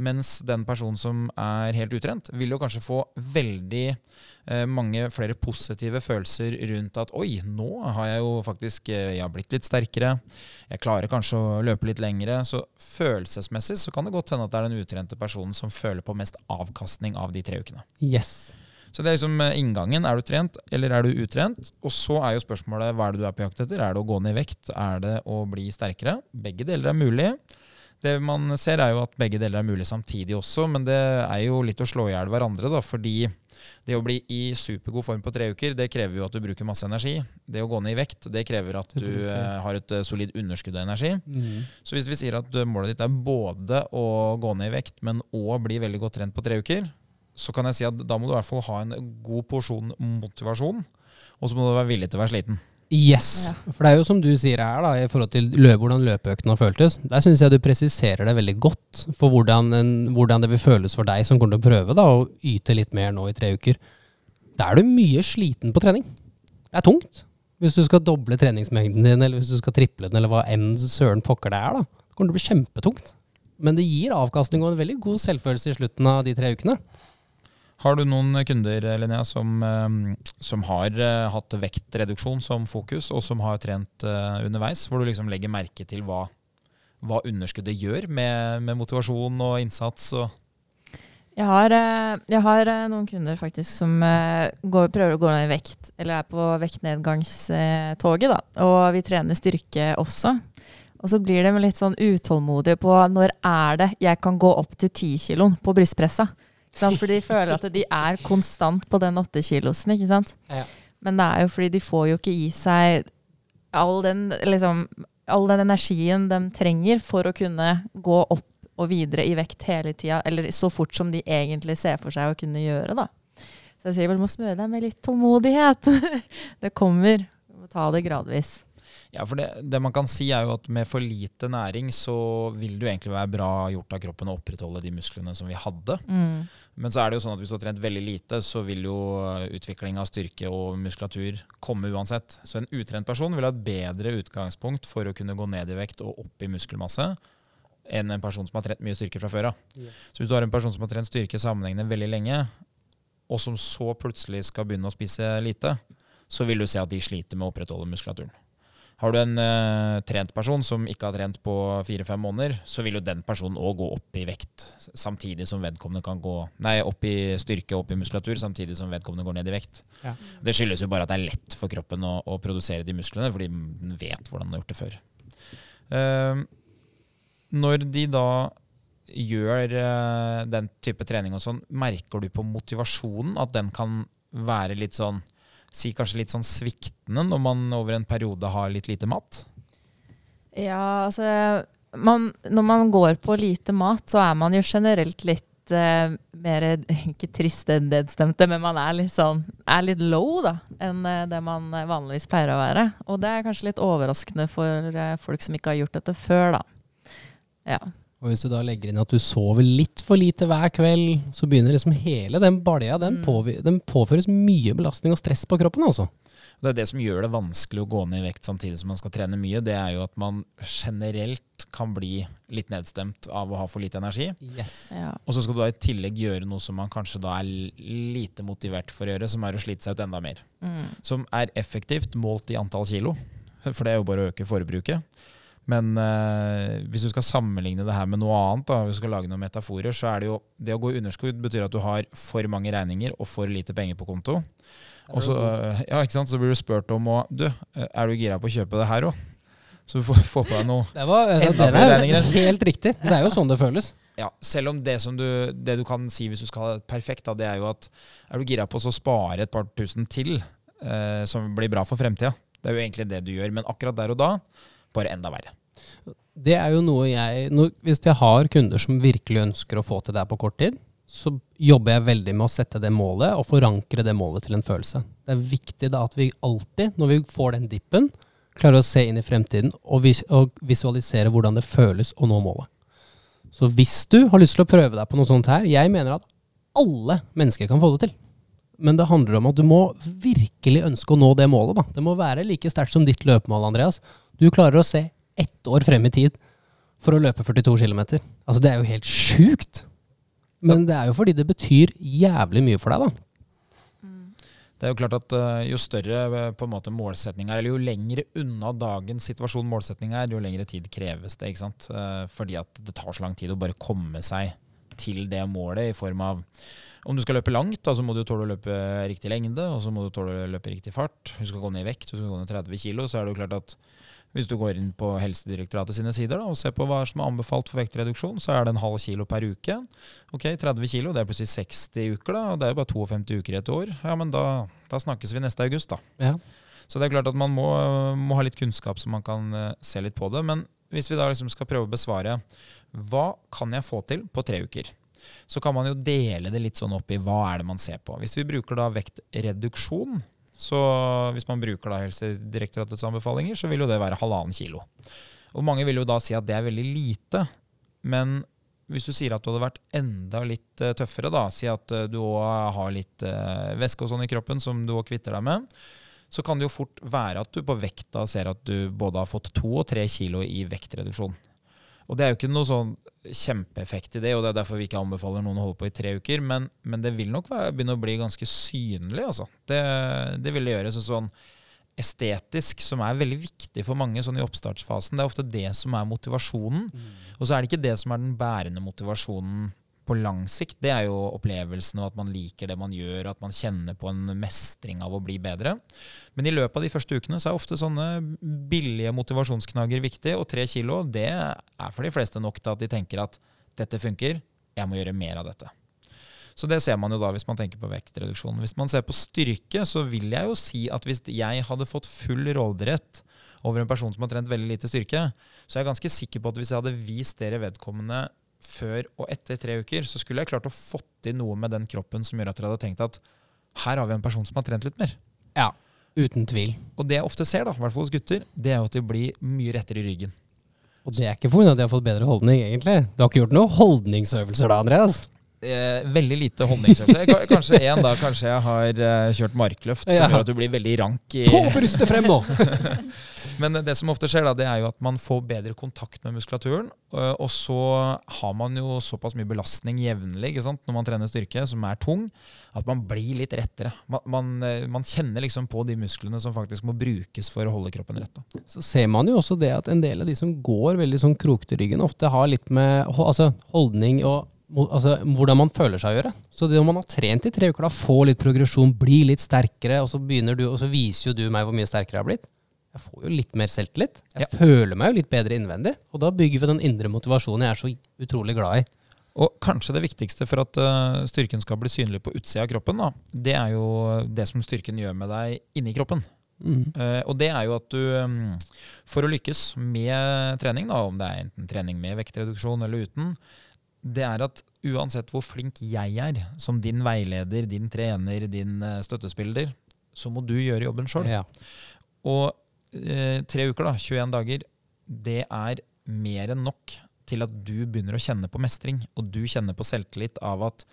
Mens den personen som er helt utrent, vil jo kanskje få veldig eh, mange flere positive følelser rundt at oi, nå har jeg jo faktisk eh, jeg har blitt litt sterkere. Jeg klarer kanskje å løpe litt lengre. Så følelsesmessig så kan det godt hende at det er den utrente personen som føler på mest avkastning av de tre ukene. Yes. Så det er liksom eh, inngangen. Er du trent, eller er du utrent? Og så er jo spørsmålet hva er det du er på jakt etter? Er det å gå ned i vekt? Er det å bli sterkere? Begge deler er mulig. Det man ser, er jo at begge deler er mulig samtidig også, men det er jo litt å slå i hjel hverandre, da, fordi det å bli i supergod form på tre uker, det krever jo at du bruker masse energi. Det å gå ned i vekt, det krever at Du eh, har et eh, solid underskudd av energi. Mm. Så hvis vi sier at eh, målet ditt er både å gå ned i vekt, men òg bli veldig godt trent på tre uker, så kan jeg si at da må du i hvert fall ha en god porsjon motivasjon, og så må du være villig til å være sliten. Yes. For det er jo som du sier her, da, i forhold til løp, hvordan løpeøkten har føltes. Der syns jeg du presiserer det veldig godt for hvordan, en, hvordan det vil føles for deg som kommer til å prøve da, å yte litt mer nå i tre uker. Da er du mye sliten på trening. Det er tungt. Hvis du skal doble treningsmengden din, eller hvis du skal triple den, eller hva enn søren pokker det er, da. Det kommer til å bli kjempetungt. Men det gir avkastning og en veldig god selvfølelse i slutten av de tre ukene. Har du noen kunder Linnea, som, eh, som har eh, hatt vektreduksjon som fokus, og som har trent eh, underveis, hvor du liksom legger merke til hva, hva underskuddet gjør med, med motivasjon og innsats? Og Jeg har, eh, jeg har noen kunder faktisk som går, prøver å gå ned i vekt, eller er på vektnedgangstoget, da. Og vi trener styrke også. Og så blir de litt sånn utålmodige på når er det jeg kan gå opp til 10 kg på brystpressa. Sant? For de føler at de er konstant på den 8 kilosen, ikke sant. Ja. Men det er jo fordi de får jo ikke i seg all den, liksom, all den energien de trenger for å kunne gå opp og videre i vekt hele tida, eller så fort som de egentlig ser for seg å kunne gjøre, da. Så jeg sier vel, må smøre deg med litt tålmodighet. det kommer. Du må ta det gradvis. Ja, for det, det man kan si er jo at med for lite næring, så vil det jo egentlig være bra gjort av kroppen å opprettholde de musklene som vi hadde. Mm. Men så er det jo sånn at hvis du har trent veldig lite, så vil jo utvikling av styrke og muskulatur komme uansett. Så en utrent person vil ha et bedre utgangspunkt for å kunne gå ned i vekt og opp i muskelmasse enn en person som har trent mye styrke fra før av. Ja. Så hvis du har en person som har trent styrke sammenhengende veldig lenge, og som så plutselig skal begynne å spise lite, så vil du se at de sliter med å opprettholde muskulaturen. Har du en uh, trent person som ikke har trent på fire-fem måneder, så vil jo den personen òg gå opp i vekt, samtidig som vedkommende kan gå Nei, opp i styrke opp i muskulatur, samtidig som vedkommende går ned i vekt. Ja. Det skyldes jo bare at det er lett for kroppen å, å produsere de musklene, fordi den vet hvordan den har gjort det før. Uh, når de da gjør uh, den type trening og sånn, merker du på motivasjonen at den kan være litt sånn Si kanskje litt sånn sviktende når man over en periode har litt lite mat? Ja, altså man, Når man går på lite mat, så er man jo generelt litt uh, mer Ikke trist enn nedstemte, men man er litt sånn er litt low da, enn eh, det man vanligvis pleier å være. Og det er kanskje litt overraskende for eh, folk som ikke har gjort dette før, da. Ja. Og hvis du da legger inn at du sover litt for lite hver kveld, så begynner liksom hele den balja, den, Mm. påvi- den påføres mye belastning og stress på kroppen, altså. Det er det som gjør det vanskelig å gå ned i vekt samtidig som man skal trene mye. Det er jo at man generelt kan bli litt nedstemt av å ha for lite energi. Yes. ja. Og så skal du da i tillegg gjøre noe som man kanskje da er lite motivert for å gjøre, som er å slite seg ut enda mer. Mm. Som er effektivt målt i antall kilo, for det er jo bare å øke forbruket. Men eh, hvis du skal sammenligne det her med noe annet, da, hvis du skal lage noen metaforer, så er det jo det å gå i underskudd betyr at du har for mange regninger og for lite penger på konto. Og så, eh, ja, ikke sant? så blir du spurt om å Du, eh, er du gira på å kjøpe det her òg? Så du får, får på deg noe Det var, det flere er helt riktig. Det er jo sånn det føles. Ja, selv om det som du, det du kan si hvis du skal ha det perfekt, da, det er jo at er du gira på å spare et par tusen til, eh, som blir bra for fremtida? Det er jo egentlig det du gjør, men akkurat der og da, bare enda verre. Det er jo noe jeg når, Hvis jeg har kunder som virkelig ønsker å få til det her på kort tid, så jobber jeg veldig med å sette det målet og forankre det målet til en følelse. Det er viktig da at vi alltid, når vi får den dippen, klarer å se inn i fremtiden og, vis og visualisere hvordan det føles å nå målet. Så hvis du har lyst til å prøve deg på noe sånt her, jeg mener at alle mennesker kan få det til. Men det handler om at du må virkelig ønske å nå det målet. Da. Det må være like sterkt som ditt løpemål, Andreas. Du klarer å se ett år frem i tid for å løpe 42 km. Altså, det er jo helt sjukt. Men det er jo fordi det betyr jævlig mye for deg, da. Det er jo klart at uh, Jo større uh, på en måte målsetning er, eller jo lengre unna dagens situasjon målsetning er, jo lengre tid kreves det. ikke sant? Uh, fordi at det tar så lang tid å bare komme seg til det målet i form av om du skal løpe langt, da, så må du tåle å løpe riktig lengde, og så må du tåle å løpe riktig fart. Hvis du skal gå ned i vekt, hvis du skal gå ned 30 kg, så er det jo klart at hvis du går inn på Helsedirektoratet sine sider da, og ser på hva som er anbefalt for vektreduksjon, så er det en halv kilo per uke. Ok, 30 kilo, det er plutselig 60 uker, da, og det er jo bare 52 uker i et år. Ja, men da, da snakkes vi neste august, da. Ja. Så det er klart at man må, må ha litt kunnskap så man kan uh, se litt på det. Men hvis vi da liksom skal prøve å besvare hva kan jeg få til på tre uker? Så kan man jo dele det litt sånn opp i hva er det man ser på. Hvis vi bruker da vektreduksjon, så hvis man bruker da Helsedirektoratets anbefalinger, så vil jo det være halvannen kilo. Og mange vil jo da si at det er veldig lite. Men hvis du sier at du hadde vært enda litt uh, tøffere, da, si at uh, du òg har litt uh, væske og sånn i kroppen som du òg kvitter deg med, så kan det jo fort være at du på vekta ser at du både har fått to og tre kilo i vektreduksjon. Og det er jo ikke noe sånn kjempeeffekt i det, og det er derfor vi ikke anbefaler noen å holde på i tre uker. Men, men det vil nok være, begynne å bli ganske synlig, altså. Det, det vil det gjøre. Så sånn estetisk, som er veldig viktig for mange sånn i oppstartsfasen. Det er ofte det som er motivasjonen. Mm. Og så er det ikke det som er den bærende motivasjonen på lang sikt, det er jo opplevelsen og at man liker det man gjør, at man kjenner på en mestring av å bli bedre. Men i løpet av de første ukene så er ofte sånne billige motivasjonsknagger viktig, og tre kilo det er for de fleste nok til at de tenker at dette funker, jeg må gjøre mer av dette. Så det ser man jo da hvis man tenker på vektreduksjon. Hvis man ser på styrke, så vil jeg jo si at hvis jeg hadde fått full råderett over en person som har trent veldig lite styrke, så er jeg ganske sikker på at hvis jeg hadde vist dere vedkommende før og etter tre uker, så skulle jeg klart å fått til noe med den kroppen som gjør at dere hadde tenkt at her har vi en person som har trent litt mer. Ja, uten tvil. Og det jeg ofte ser, da, i hvert fall hos gutter, det er jo at de blir mye rettere i ryggen. Og det er ikke pga. at de har fått bedre holdning, egentlig. Du har ikke gjort noen holdningsøvelser da, Andreas? Eh, veldig lite honningsøvelse. Kanskje én, da. Kanskje jeg har eh, kjørt markløft, som ja. gjør at du blir veldig rank i På brystet frem nå! Men det som ofte skjer, da, det er jo at man får bedre kontakt med muskulaturen. Uh, og så har man jo såpass mye belastning jevnlig når man trener styrke, som er tung, at man blir litt rettere. Man, man, uh, man, kjenner liksom på de musklene som faktisk må brukes for å holde kroppen rett. Da. Så ser man jo også det at en del av de som går veldig sånn krokete ryggen, ofte har litt med altså, holdning og altså, hvordan man føler seg å gjøre. Så det når man har trent i tre uker, da, få litt progresjon, bli litt sterkere, og så, du, og så viser jo du meg hvor mye sterkere jeg har blitt. Jeg får jo litt mer selvtillit. Jeg ja. føler meg jo litt bedre innvendig. Og da bygger vi den indre motivasjonen jeg er så utrolig glad i. Og kanskje det viktigste for at uh, styrken skal bli synlig på utsida av kroppen, da, det er jo det som styrken gjør med deg inni kroppen. Mm. Uh, og det er jo at du um, For å lykkes med trening, da, om det er enten trening med vektreduksjon eller uten, det er at uansett hvor flink jeg er som din veileder, din trener, din uh, støttespiller, så må du gjøre jobben sjøl. Ja. Og eh, tre uker, da, 21 dager, det er mer enn nok til at du begynner å kjenne på mestring, og du kjenner på selvtillit av at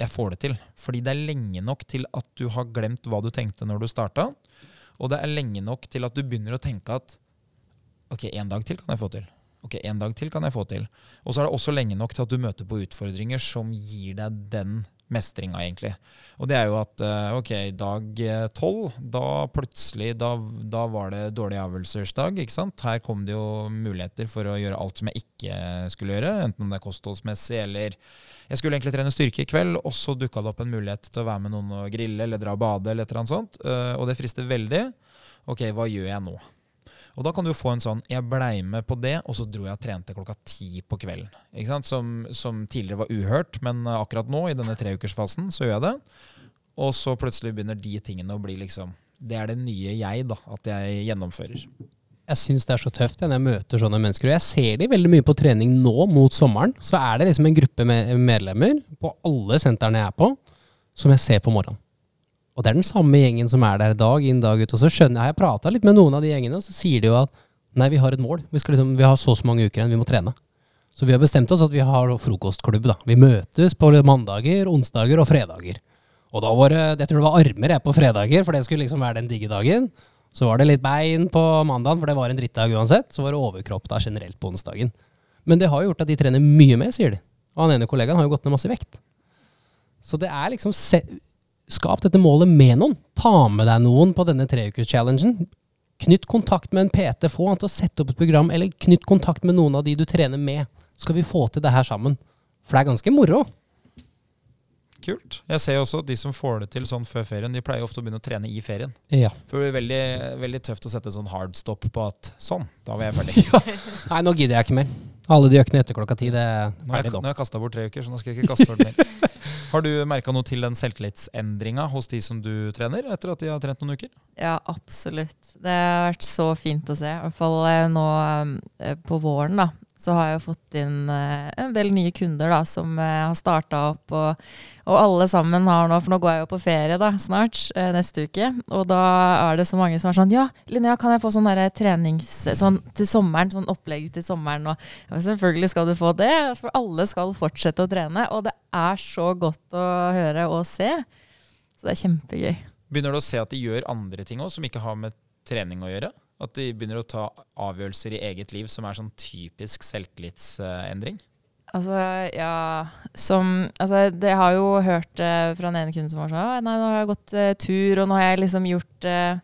jeg får det til. Fordi det er lenge nok til at du har glemt hva du tenkte når du starta, og det er lenge nok til at du begynner å tenke at ok, en dag til kan jeg få til. Ok, en dag til kan jeg få til. Og så er det også lenge nok til at du møter på utfordringer som gir deg den mestringa, egentlig. Og det er jo at eh, ok, dag tolv, da plutselig da, da, var det dårlig avgjørelsesdag. ikke sant? Her kom det jo muligheter for å gjøre alt som jeg ikke skulle gjøre. Enten om det er kostholdsmessig eller Jeg skulle egentlig trene styrke i kveld, og så dukka det opp en mulighet til å være med noen og grille eller dra og bade eller et eller annet sånt. Eh, og det frister veldig. Ok, hva gjør jeg nå? Og da kan du få en sånn 'jeg blei med på det', og så dro jeg og trente klokka ti på kvelden. Som, som, tidligere var uhørt, men akkurat nå, i denne treukersfasen, så gjør jeg det. Og så plutselig begynner de tingene å bli liksom Det er det nye jeg, da. At jeg gjennomfører. Jeg syns det er så tøft når jeg møter sånne mennesker. Og jeg ser de veldig mye på trening nå mot sommeren. Så er det liksom en gruppe med medlemmer på alle sentrene jeg er på, som jeg ser på morgenen. Og det er den samme gjengen som er der dag inn dag ut. Og så skjønner jeg, jeg prata litt med noen av de gjengene, og så sier de jo at nei, vi har et mål. Vi, liksom, vi har så og så mange uker igjen, vi må trene. Så vi har bestemt oss at vi har frokostklubb. da. Vi møtes på mandager, onsdager og fredager. Og da var det, jeg tror det var armer jeg på fredager, for det skulle liksom være den digge dagen. Så var det litt bein på mandagen, for det var en drittdag uansett. Så var det overkropp da generelt på onsdagen. Men det har jo gjort at de trener mye mer, sier de. Og han ene kollegaen har jo gått ned masse vekt. Så det er liksom Skap dette målet med noen. Ta med deg noen på denne treukerschallengen. Knytt kontakt med en PT, få han til å sette opp et program, eller knytt kontakt med noen av de du trener med. Skal vi få til det her sammen. For det er ganske moro. Kult. Jeg ser jo også at de som får det til sånn før ferien, de pleier ofte å begynne å trene i ferien. Ja. For det blir veldig, veldig tøft å sette sånn hard stop på at sånn, da var jeg ferdig. Nei, nå gidder jeg ikke mer. Alle de økene etter klokka ti, det er ferdig nå har jeg kasta bort tre uker, så nå skal jeg ikke kaste bort mer. Har du merka noe til den selvtillitsendringa hos de som du trener, etter at de har trent noen uker? Ja, absolutt. Det har vært så fint å se. I hvert fall eh, nå eh, på våren, da. Så har jeg fått inn eh, en del nye kunder da, som eh, har starta opp. Og, og alle sammen har nå For nå går jeg jo på ferie da, snart, eh, neste uke. Og da er det så mange som er sånn Ja, Linnea, kan jeg få sånn trenings... Sånn til sommeren, sånn opplegg til sommeren. Og ja, selvfølgelig skal du få det. For alle skal fortsette å trene. Og det er så godt å høre og se. Så det er kjempegøy. Begynner du å se at de gjør andre ting òg, som ikke har med trening å gjøre? At de begynner å ta avgjørelser i eget liv som er sånn typisk selvtillitsendring? Altså, ja Som Altså, det har jo hørt eh, fra den ene kunden som var sånn «Å, Nei, nå har jeg gått eh, tur, og nå har jeg liksom gjort eh,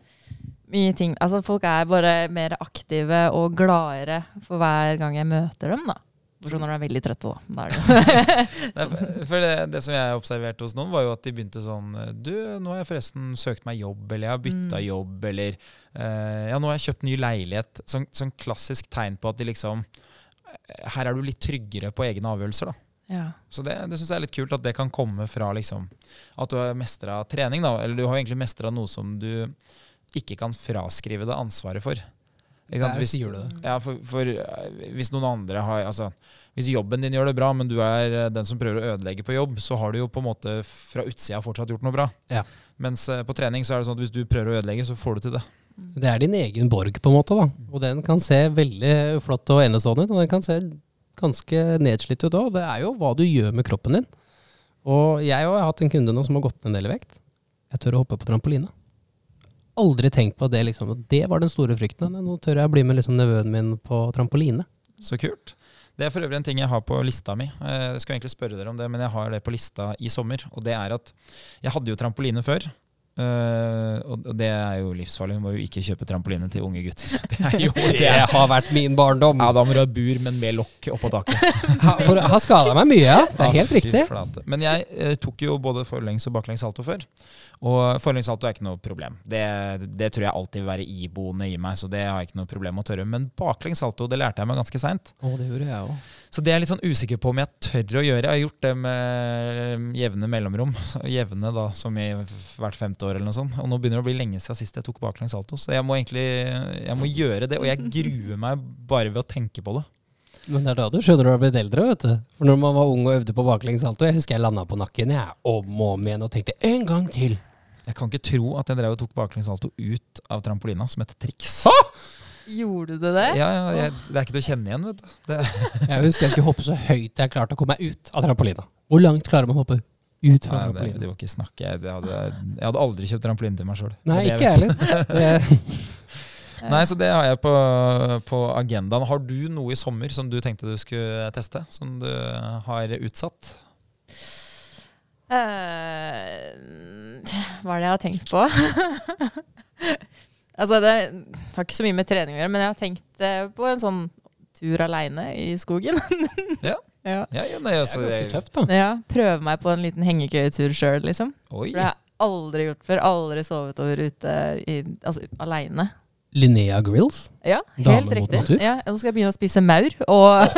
mye ting Altså, folk er bare mer aktive og gladere for hver gang jeg møter dem, da. Bortsett når de er veldig trøtte, da. er det. For det, det som jeg observerte hos noen, var jo at de begynte sånn Du, nå har jeg forresten søkt meg jobb, eller jeg har bytta Mm. jobb, eller uh, Ja, nå har jeg kjøpt ny leilighet. Sånn, sånn klassisk tegn på at de liksom Her er du litt tryggere på egne avgjørelser, da. ja. Så det, det syns jeg er litt kult at det kan komme fra liksom At du har mestra trening, da. Eller du har egentlig mestra noe som du ikke kan fraskrive deg ansvaret for. Der Hvis- sier du det. Ja, for, for eh, hvis noen andre har Altså, hvis jobben din gjør det bra, men du er eh, den som prøver å ødelegge på jobb, så har du jo på en måte fra utsida fortsatt gjort noe bra. Ja. Mens eh, på trening så er det sånn at hvis du prøver å ødelegge, så får du til det. Det er din egen borg, på en måte. da. Og den kan se veldig flott og enestående ut, og den kan se ganske nedslitt ut òg. Det er jo hva du gjør med kroppen din. Og jeg har hatt en kunde nå som har gått ned en del i vekt. Jeg tør å hoppe på trampoline. Aldri tenkt på det liksom, det var den store frykten. Nå tør jeg å bli med liksom nevøen min på trampoline. Så kult. Det er for øvrig en ting jeg har på lista mi. Eh, Jeg skulle egentlig spørre dere om det, men jeg har det på lista i sommer. Og det er at jeg hadde jo trampoline før. Eh, og det er jo livsfarlig. Du må jo ikke kjøpe trampoline til unge gutter. Det er jo Det har vært min barndom. Ja, da må du ha bur, men med lokk oppå taket. Ha, for har skada meg mye, ja. Det er helt Ah, riktig. flate. Men jeg eh, tok jo både forlengs og baklengs salto før. Og forlengs salto er ikke noe problem. Det, det tror jeg alltid vil være iboende i meg, så det har jeg ikke noe problem med å tørre. Men baklengs salto, det lærte jeg meg ganske seint. Å, det gjorde jeg òg. Så det er jeg litt sånn usikker på om jeg tør å gjøre. Jeg har gjort det med jevne mellomrom. Jevne da, som i hvert femte år eller noe sånt. Og nå begynner det å bli lenge siden sist jeg tok baklengs salto. Så jeg må egentlig jeg må gjøre det. Og jeg gruer meg bare ved å tenke på det. Men det er da du skjønner du har blitt eldre, vet du. For når man var ung og øvde på baklengs salto, jeg husker jeg landa på nakken jeg, om og om igjen og tenkte en gang til. Jeg kan ikke tro at jeg drev og tok baklengs salto ut av trampolina som et triks. Gjorde du det? Ja, ja, jeg, Det er ikke til å kjenne igjen, vet du. Det, Jeg husker jeg skulle hoppe så høyt jeg klarte å komme meg ut av trampolina. Hvor langt klarer man å hoppe ut fra nei, det, trampolina? det var ikke snakk. Jeg, det hadde, jeg hadde aldri kjøpt trampoline til meg sjøl. Nei, ikke jeg heller. Nei, så det har jeg på, på agendaen. Har du noe i sommer som du tenkte du skulle teste? Som du har utsatt? Uh, hva er det jeg har tenkt på? altså, det har ikke så mye med trening å gjøre, men jeg har tenkt eh, på en sånn tur aleine i skogen. Ja. ja. Ja, ja, nei, Det altså, er ganske tøft, da. ja. Prøve meg på en liten hengekøyetur sjøl, liksom. Oi. For det har jeg aldri gjort før. Aldri sovet over ute i, altså, aleine. Linnea Grills. Ja, helt riktig. Ja, nå skal jeg begynne å spise maur og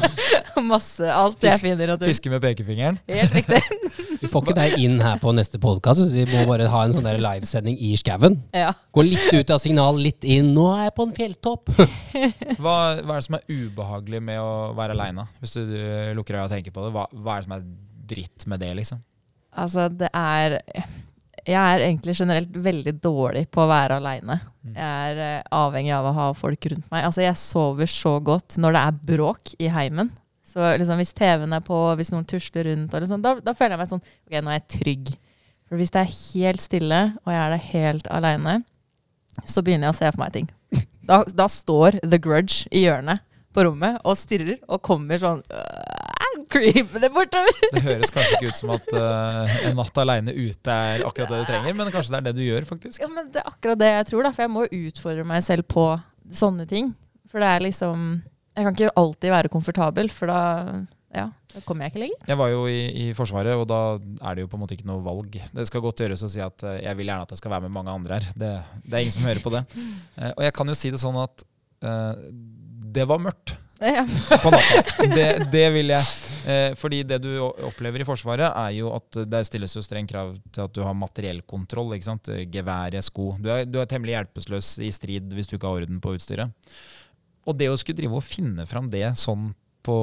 masse Alt jeg finner naturen. Fiske med pekefingeren. Helt riktig. Vi får ikke deg inn her på neste podkast, så vi må bare ha en sånn der livesending i skauen. Ja. Gå litt ut av signal, litt inn. Nå er jeg på en fjelltopp. Hva, hva er det som er ubehagelig med å være aleine? Hvis du, du lukker øya og tenker på det, hva, hva er det som er dritt med det, liksom? Altså, det er Jeg er egentlig generelt veldig dårlig på å være aleine. Mm. Jeg er eh, avhengig av å ha folk rundt meg. Altså, jeg sover så godt når det er bråk i heimen. Så liksom, hvis TV-en er på, hvis noen tusler rundt, liksom, da, da føler jeg meg sånn Ok, nå er jeg trygg. For hvis det er helt stille, og jeg er der helt aleine, så begynner jeg å se for meg ting. Da, da står The Grudge i hjørnet på rommet og stirrer og kommer sånn øh, creepende bortover. Det høres kanskje ikke ut som at uh, en natt aleine ute er akkurat det du trenger, men kanskje det er det du gjør, faktisk. Ja, men det er akkurat det jeg tror, da. For jeg må utfordre meg selv på sånne ting. For det er liksom Jeg kan ikke alltid være komfortabel, for da ja, da kommer jeg ikke lenger. Jeg var jo i, i Forsvaret, og da er det jo på en måte ikke noe valg. Det skal godt gjøres å si at eh, jeg vil gjerne at jeg skal være med mange andre her. Det, det er ingen som hører på det. Eh, og jeg kan jo si det sånn at uh, det var mørkt På natta. Det, det vil jeg. Eh, fordi det du opplever i Forsvaret, er jo at det stilles jo streng krav til at du har materiellkontroll. ikke sant? Geværet, sko. Du er, du er temmelig hjelpeløs i strid hvis du ikke har orden på utstyret. Og det å skulle drive og finne fram det sånn på,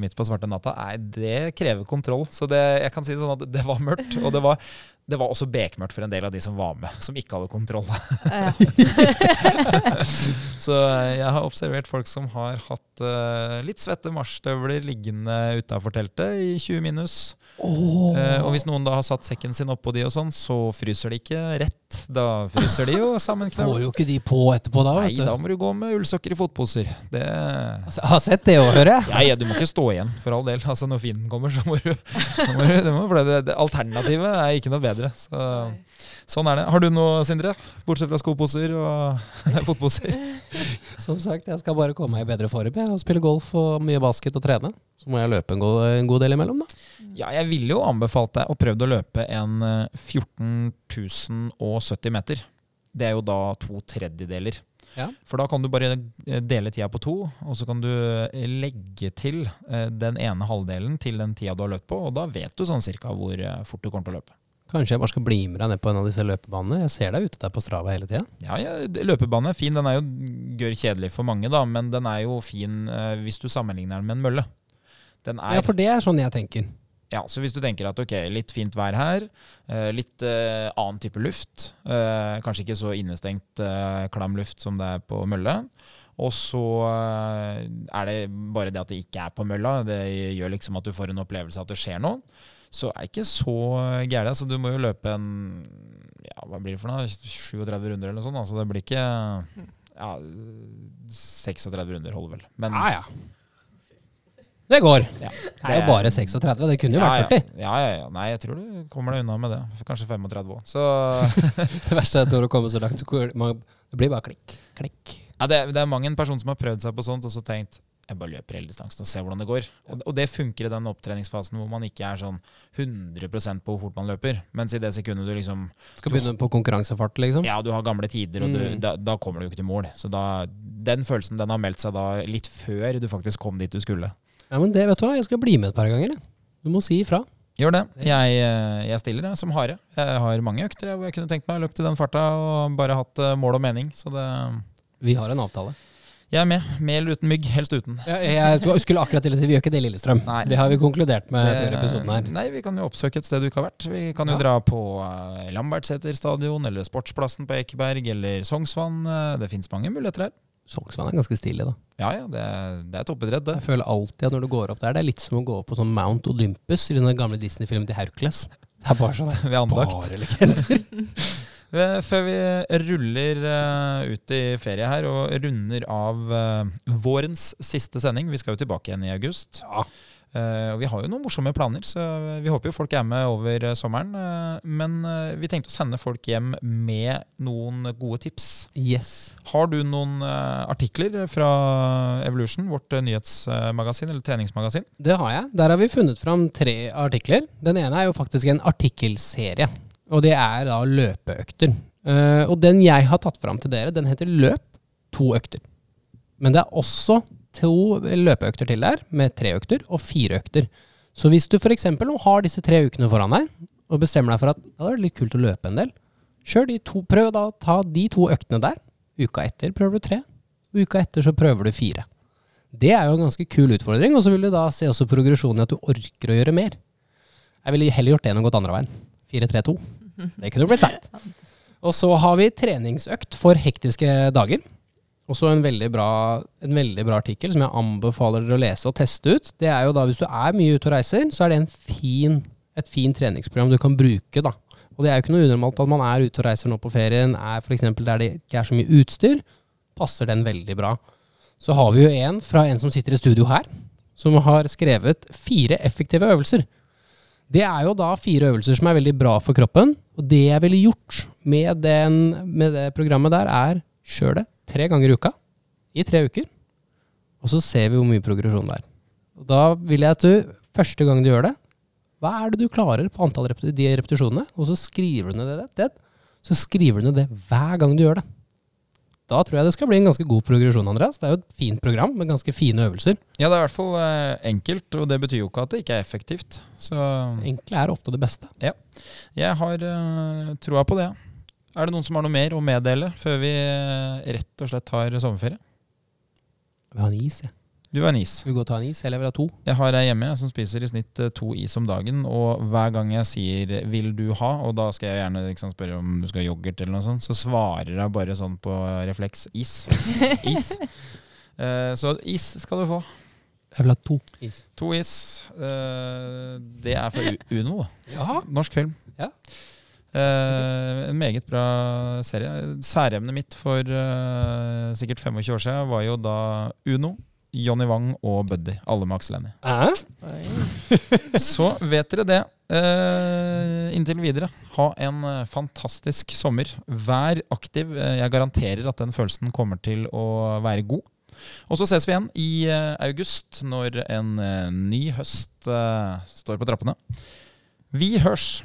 midt på svarte natta, nei, det krever kontroll. Så det, jeg kan si det sånn at det var mørkt. Og det var, det var også bekmørkt for en del av de som var med, som ikke hadde kontroll. Så eh, jeg har observert folk som har hatt uh, litt svette marsjstøvler liggende utafor teltet i 20 minus. Eh, og hvis noen da har satt sekken sin oppå de og sånn, så fryser de ikke rett. Da fryser de jo Får jo ikke de på etterpå da, Nei, da må du gå med ullsokker i fotposer. Det Altså, Jeg har sett det òg, hører jeg. ja, ja, du må ikke stå igjen, for all del. Altså Når fienden kommer, så må du, må du det må, For det, det, alternativet er ikke noe bedre. Så, sånn er det. Har du noe, Sindre? Bortsett fra skoposer og fotposer? Som sagt, jeg skal bare komme meg i bedre form jeg, og spille golf og mye basket og trene. Så må jeg løpe en god, en god del imellom, da. Ja, jeg ville jo anbefalt deg å prøve å løpe en 14.070 meter. Det er jo da to tredjedeler. Ja. For da kan du bare eh, dele tida på to, og så kan du eh, legge til eh, den ene halvdelen til den tida du har løpt på, og da vet du sånn cirka hvor eh, fort du kommer til å løpe. Kanskje jeg bare skal bli med deg ned på en av disse løpebanene. Jeg ser deg ute der på Strava hele tida. Ja, ja, løpebane er fin. Den er jo gørr kjedelig for mange, da, men den er jo fin eh, hvis du sammenligner den med en mølle. Den er Ja, for det er sånn jeg tenker. Ja, så hvis du tenker at ok, litt fint vær her, eh, litt eh, annen type luft, eh, kanskje ikke så innestengt eh, klam luft som det er på mølle, og så eh, er det bare det at det ikke er på mølla, det gjør liksom at du får en opplevelse av at det skjer noe, så er det ikke så gærent. Altså, du må jo løpe en, ja, hva blir det for noe, 37 runder eller noe sånt, altså det blir ikke, ja, 36 runder holder vel. Men, Ja, ja. Det går. Ja. Det er jo bare 36. Det kunne jo vært 40. Ja, ja, ja. Nei, jeg tror du kommer deg unna med det. Kanskje 35 òg. Det verste er at når du kommer så langt, det blir bare klikk, klikk. ja, det, det er mange en person som har prøvd seg på sånt og så tenkt jeg bare løper hele distansen og ser hvordan det går. Og, og det funker i den opptreningsfasen hvor man ikke er sånn 100% på hvor fort man løper. Mens i det sekundet du liksom Skal begynne på konkurransefart, liksom. Ja, du har gamle tider, og du, Mm. da, da kommer du jo ikke til mål. Så da, den følelsen den har meldt seg da litt før du faktisk kom dit du skulle. Ja, men det, vet du hva, jeg skal bli med et par ganger. Du må si ifra. Gjør det. Jeg, eh, jeg stiller jeg, som hare. Jeg har mange økter hvor jeg kunne tenkt meg å løpe til den farta og bare hatt eh, mål og mening. Så det Vi har en avtale. Jeg er med. Med eller uten mygg. Helst uten. Ja, jeg skulle- akkurat til å si vi gjør ikke det i Lillestrøm. Nei. Det har vi konkludert med Det- før episoden her. Nei, vi kan jo oppsøke et sted du ikke har vært. Vi kan jo Ja. dra på uh, Lambertseter stadion, eller Sportsplassen på Ekeberg, eller Sognsvann. Eh, det fins mange muligheter her. Sognsvann er ganske stilig, da. Ja ja, det, det er toppidrett, det. Jeg føler alltid at når du går opp der, det er litt som å gå opp på sånn Mount Olympus i den gamle Disney-filmen til Hercules. Det er bare sånn Ved andakt. Bare legender. Eh, Før vi ruller eh, ut i ferie her og runder av eh, vårens siste sending Vi skal jo tilbake igjen i august. Ja. Og vi har jo noen morsomme planer, så vi håper jo folk er med over sommeren. men vi tenkte å sende folk hjem med noen gode tips. Yes. Har du noen artikler fra Evolution, vårt nyhetsmagasin eller treningsmagasin? Det har jeg. Der har vi funnet fram tre artikler. Den ene er jo faktisk en artikkelserie. Og det er da løpeøkter. Uh, og den jeg har tatt fram til dere, den heter Løp to økter. Men det er også to løpeøkter til der, med tre økter og fire økter. Så hvis du f.eks. nå har disse tre ukene foran deg, og bestemmer deg for at ja, det er litt kult å løpe en del, kjør de to, prøv da å ta de to øktene der. Uka etter prøver du tre, og uka etter så prøver du fire. Det er jo en ganske kul utfordring, og så vil du da se også progresjonen i at du orker å gjøre mer. Jeg ville heller gjort det enn å gått andre veien. 4-3-2. Det kunne blitt seigt. Og så har vi treningsøkt for hektiske dager. Også en en veldig bra artikkel som jeg anbefaler dere å lese og teste ut. Det er jo da Hvis du er mye ute og reiser, så er det fin, et fint treningsprogram du kan bruke da, Og det er jo ikke noe unormalt at man er ute og reiser nå på ferien, er f.eks. der det ikke er så mye utstyr. Passer den veldig bra. Så har vi jo en fra en som sitter i studio her, som har skrevet fire effektive øvelser. Det er jo da fire øvelser som er veldig bra for kroppen. Og det jeg ville gjort med, den, med det programmet der, er kjør det tre ganger i uka i tre uker. Og så ser vi hvor mye progresjon det er. Og da vil jeg at du, første gang du gjør det, hva er det du klarer på antall de repetisjonene? Og så skriver du ned det. Så skriver du ned det hver gang du gjør det. Da tror jeg det skal bli en ganske god progresjon, Andreas. Det er jo et fint program med ganske fine øvelser. Ja, det er i hvert fall eh, enkelt, og det betyr jo ikke at det ikke er effektivt. Så Enkle er ofte det beste. Ja. jeg har uh, troa på det. Er det noen som har noe mer å meddele før vi eh, rett og slett tar sommerferie? Jeg vil ha en is, jeg. Du har en is. Vil du gå og ta en is, eller jeg vil ha to? Jeg har ei hjemme jeg, som spiser i snitt eh, to is om dagen. Og hver gang jeg sier 'vil du ha', og da skal jeg gjerne liksom, spørre om du skal ha yoghurt, eller noe sånt, så svarer jeg bare sånn på refleks 'is'. Is. Uh, så is skal du få. Jeg vil ha to is. To is. Uh, det er fra Uno. Ja. Norsk film. Ja. Eh, en meget bra serie. Særemnet mitt for eh, sikkert 25 år siden var jo da Uno, Johnny Wang og Buddy. Alle med Aksel Hennie. Så vet dere det. Uh, inntil videre, ha en eh, fantastisk sommer. Vær aktiv. Eh, jeg garanterer at den følelsen kommer til å være god. Og så ses vi igjen i august, når en ny høst uh, står på trappene. Vi hørs!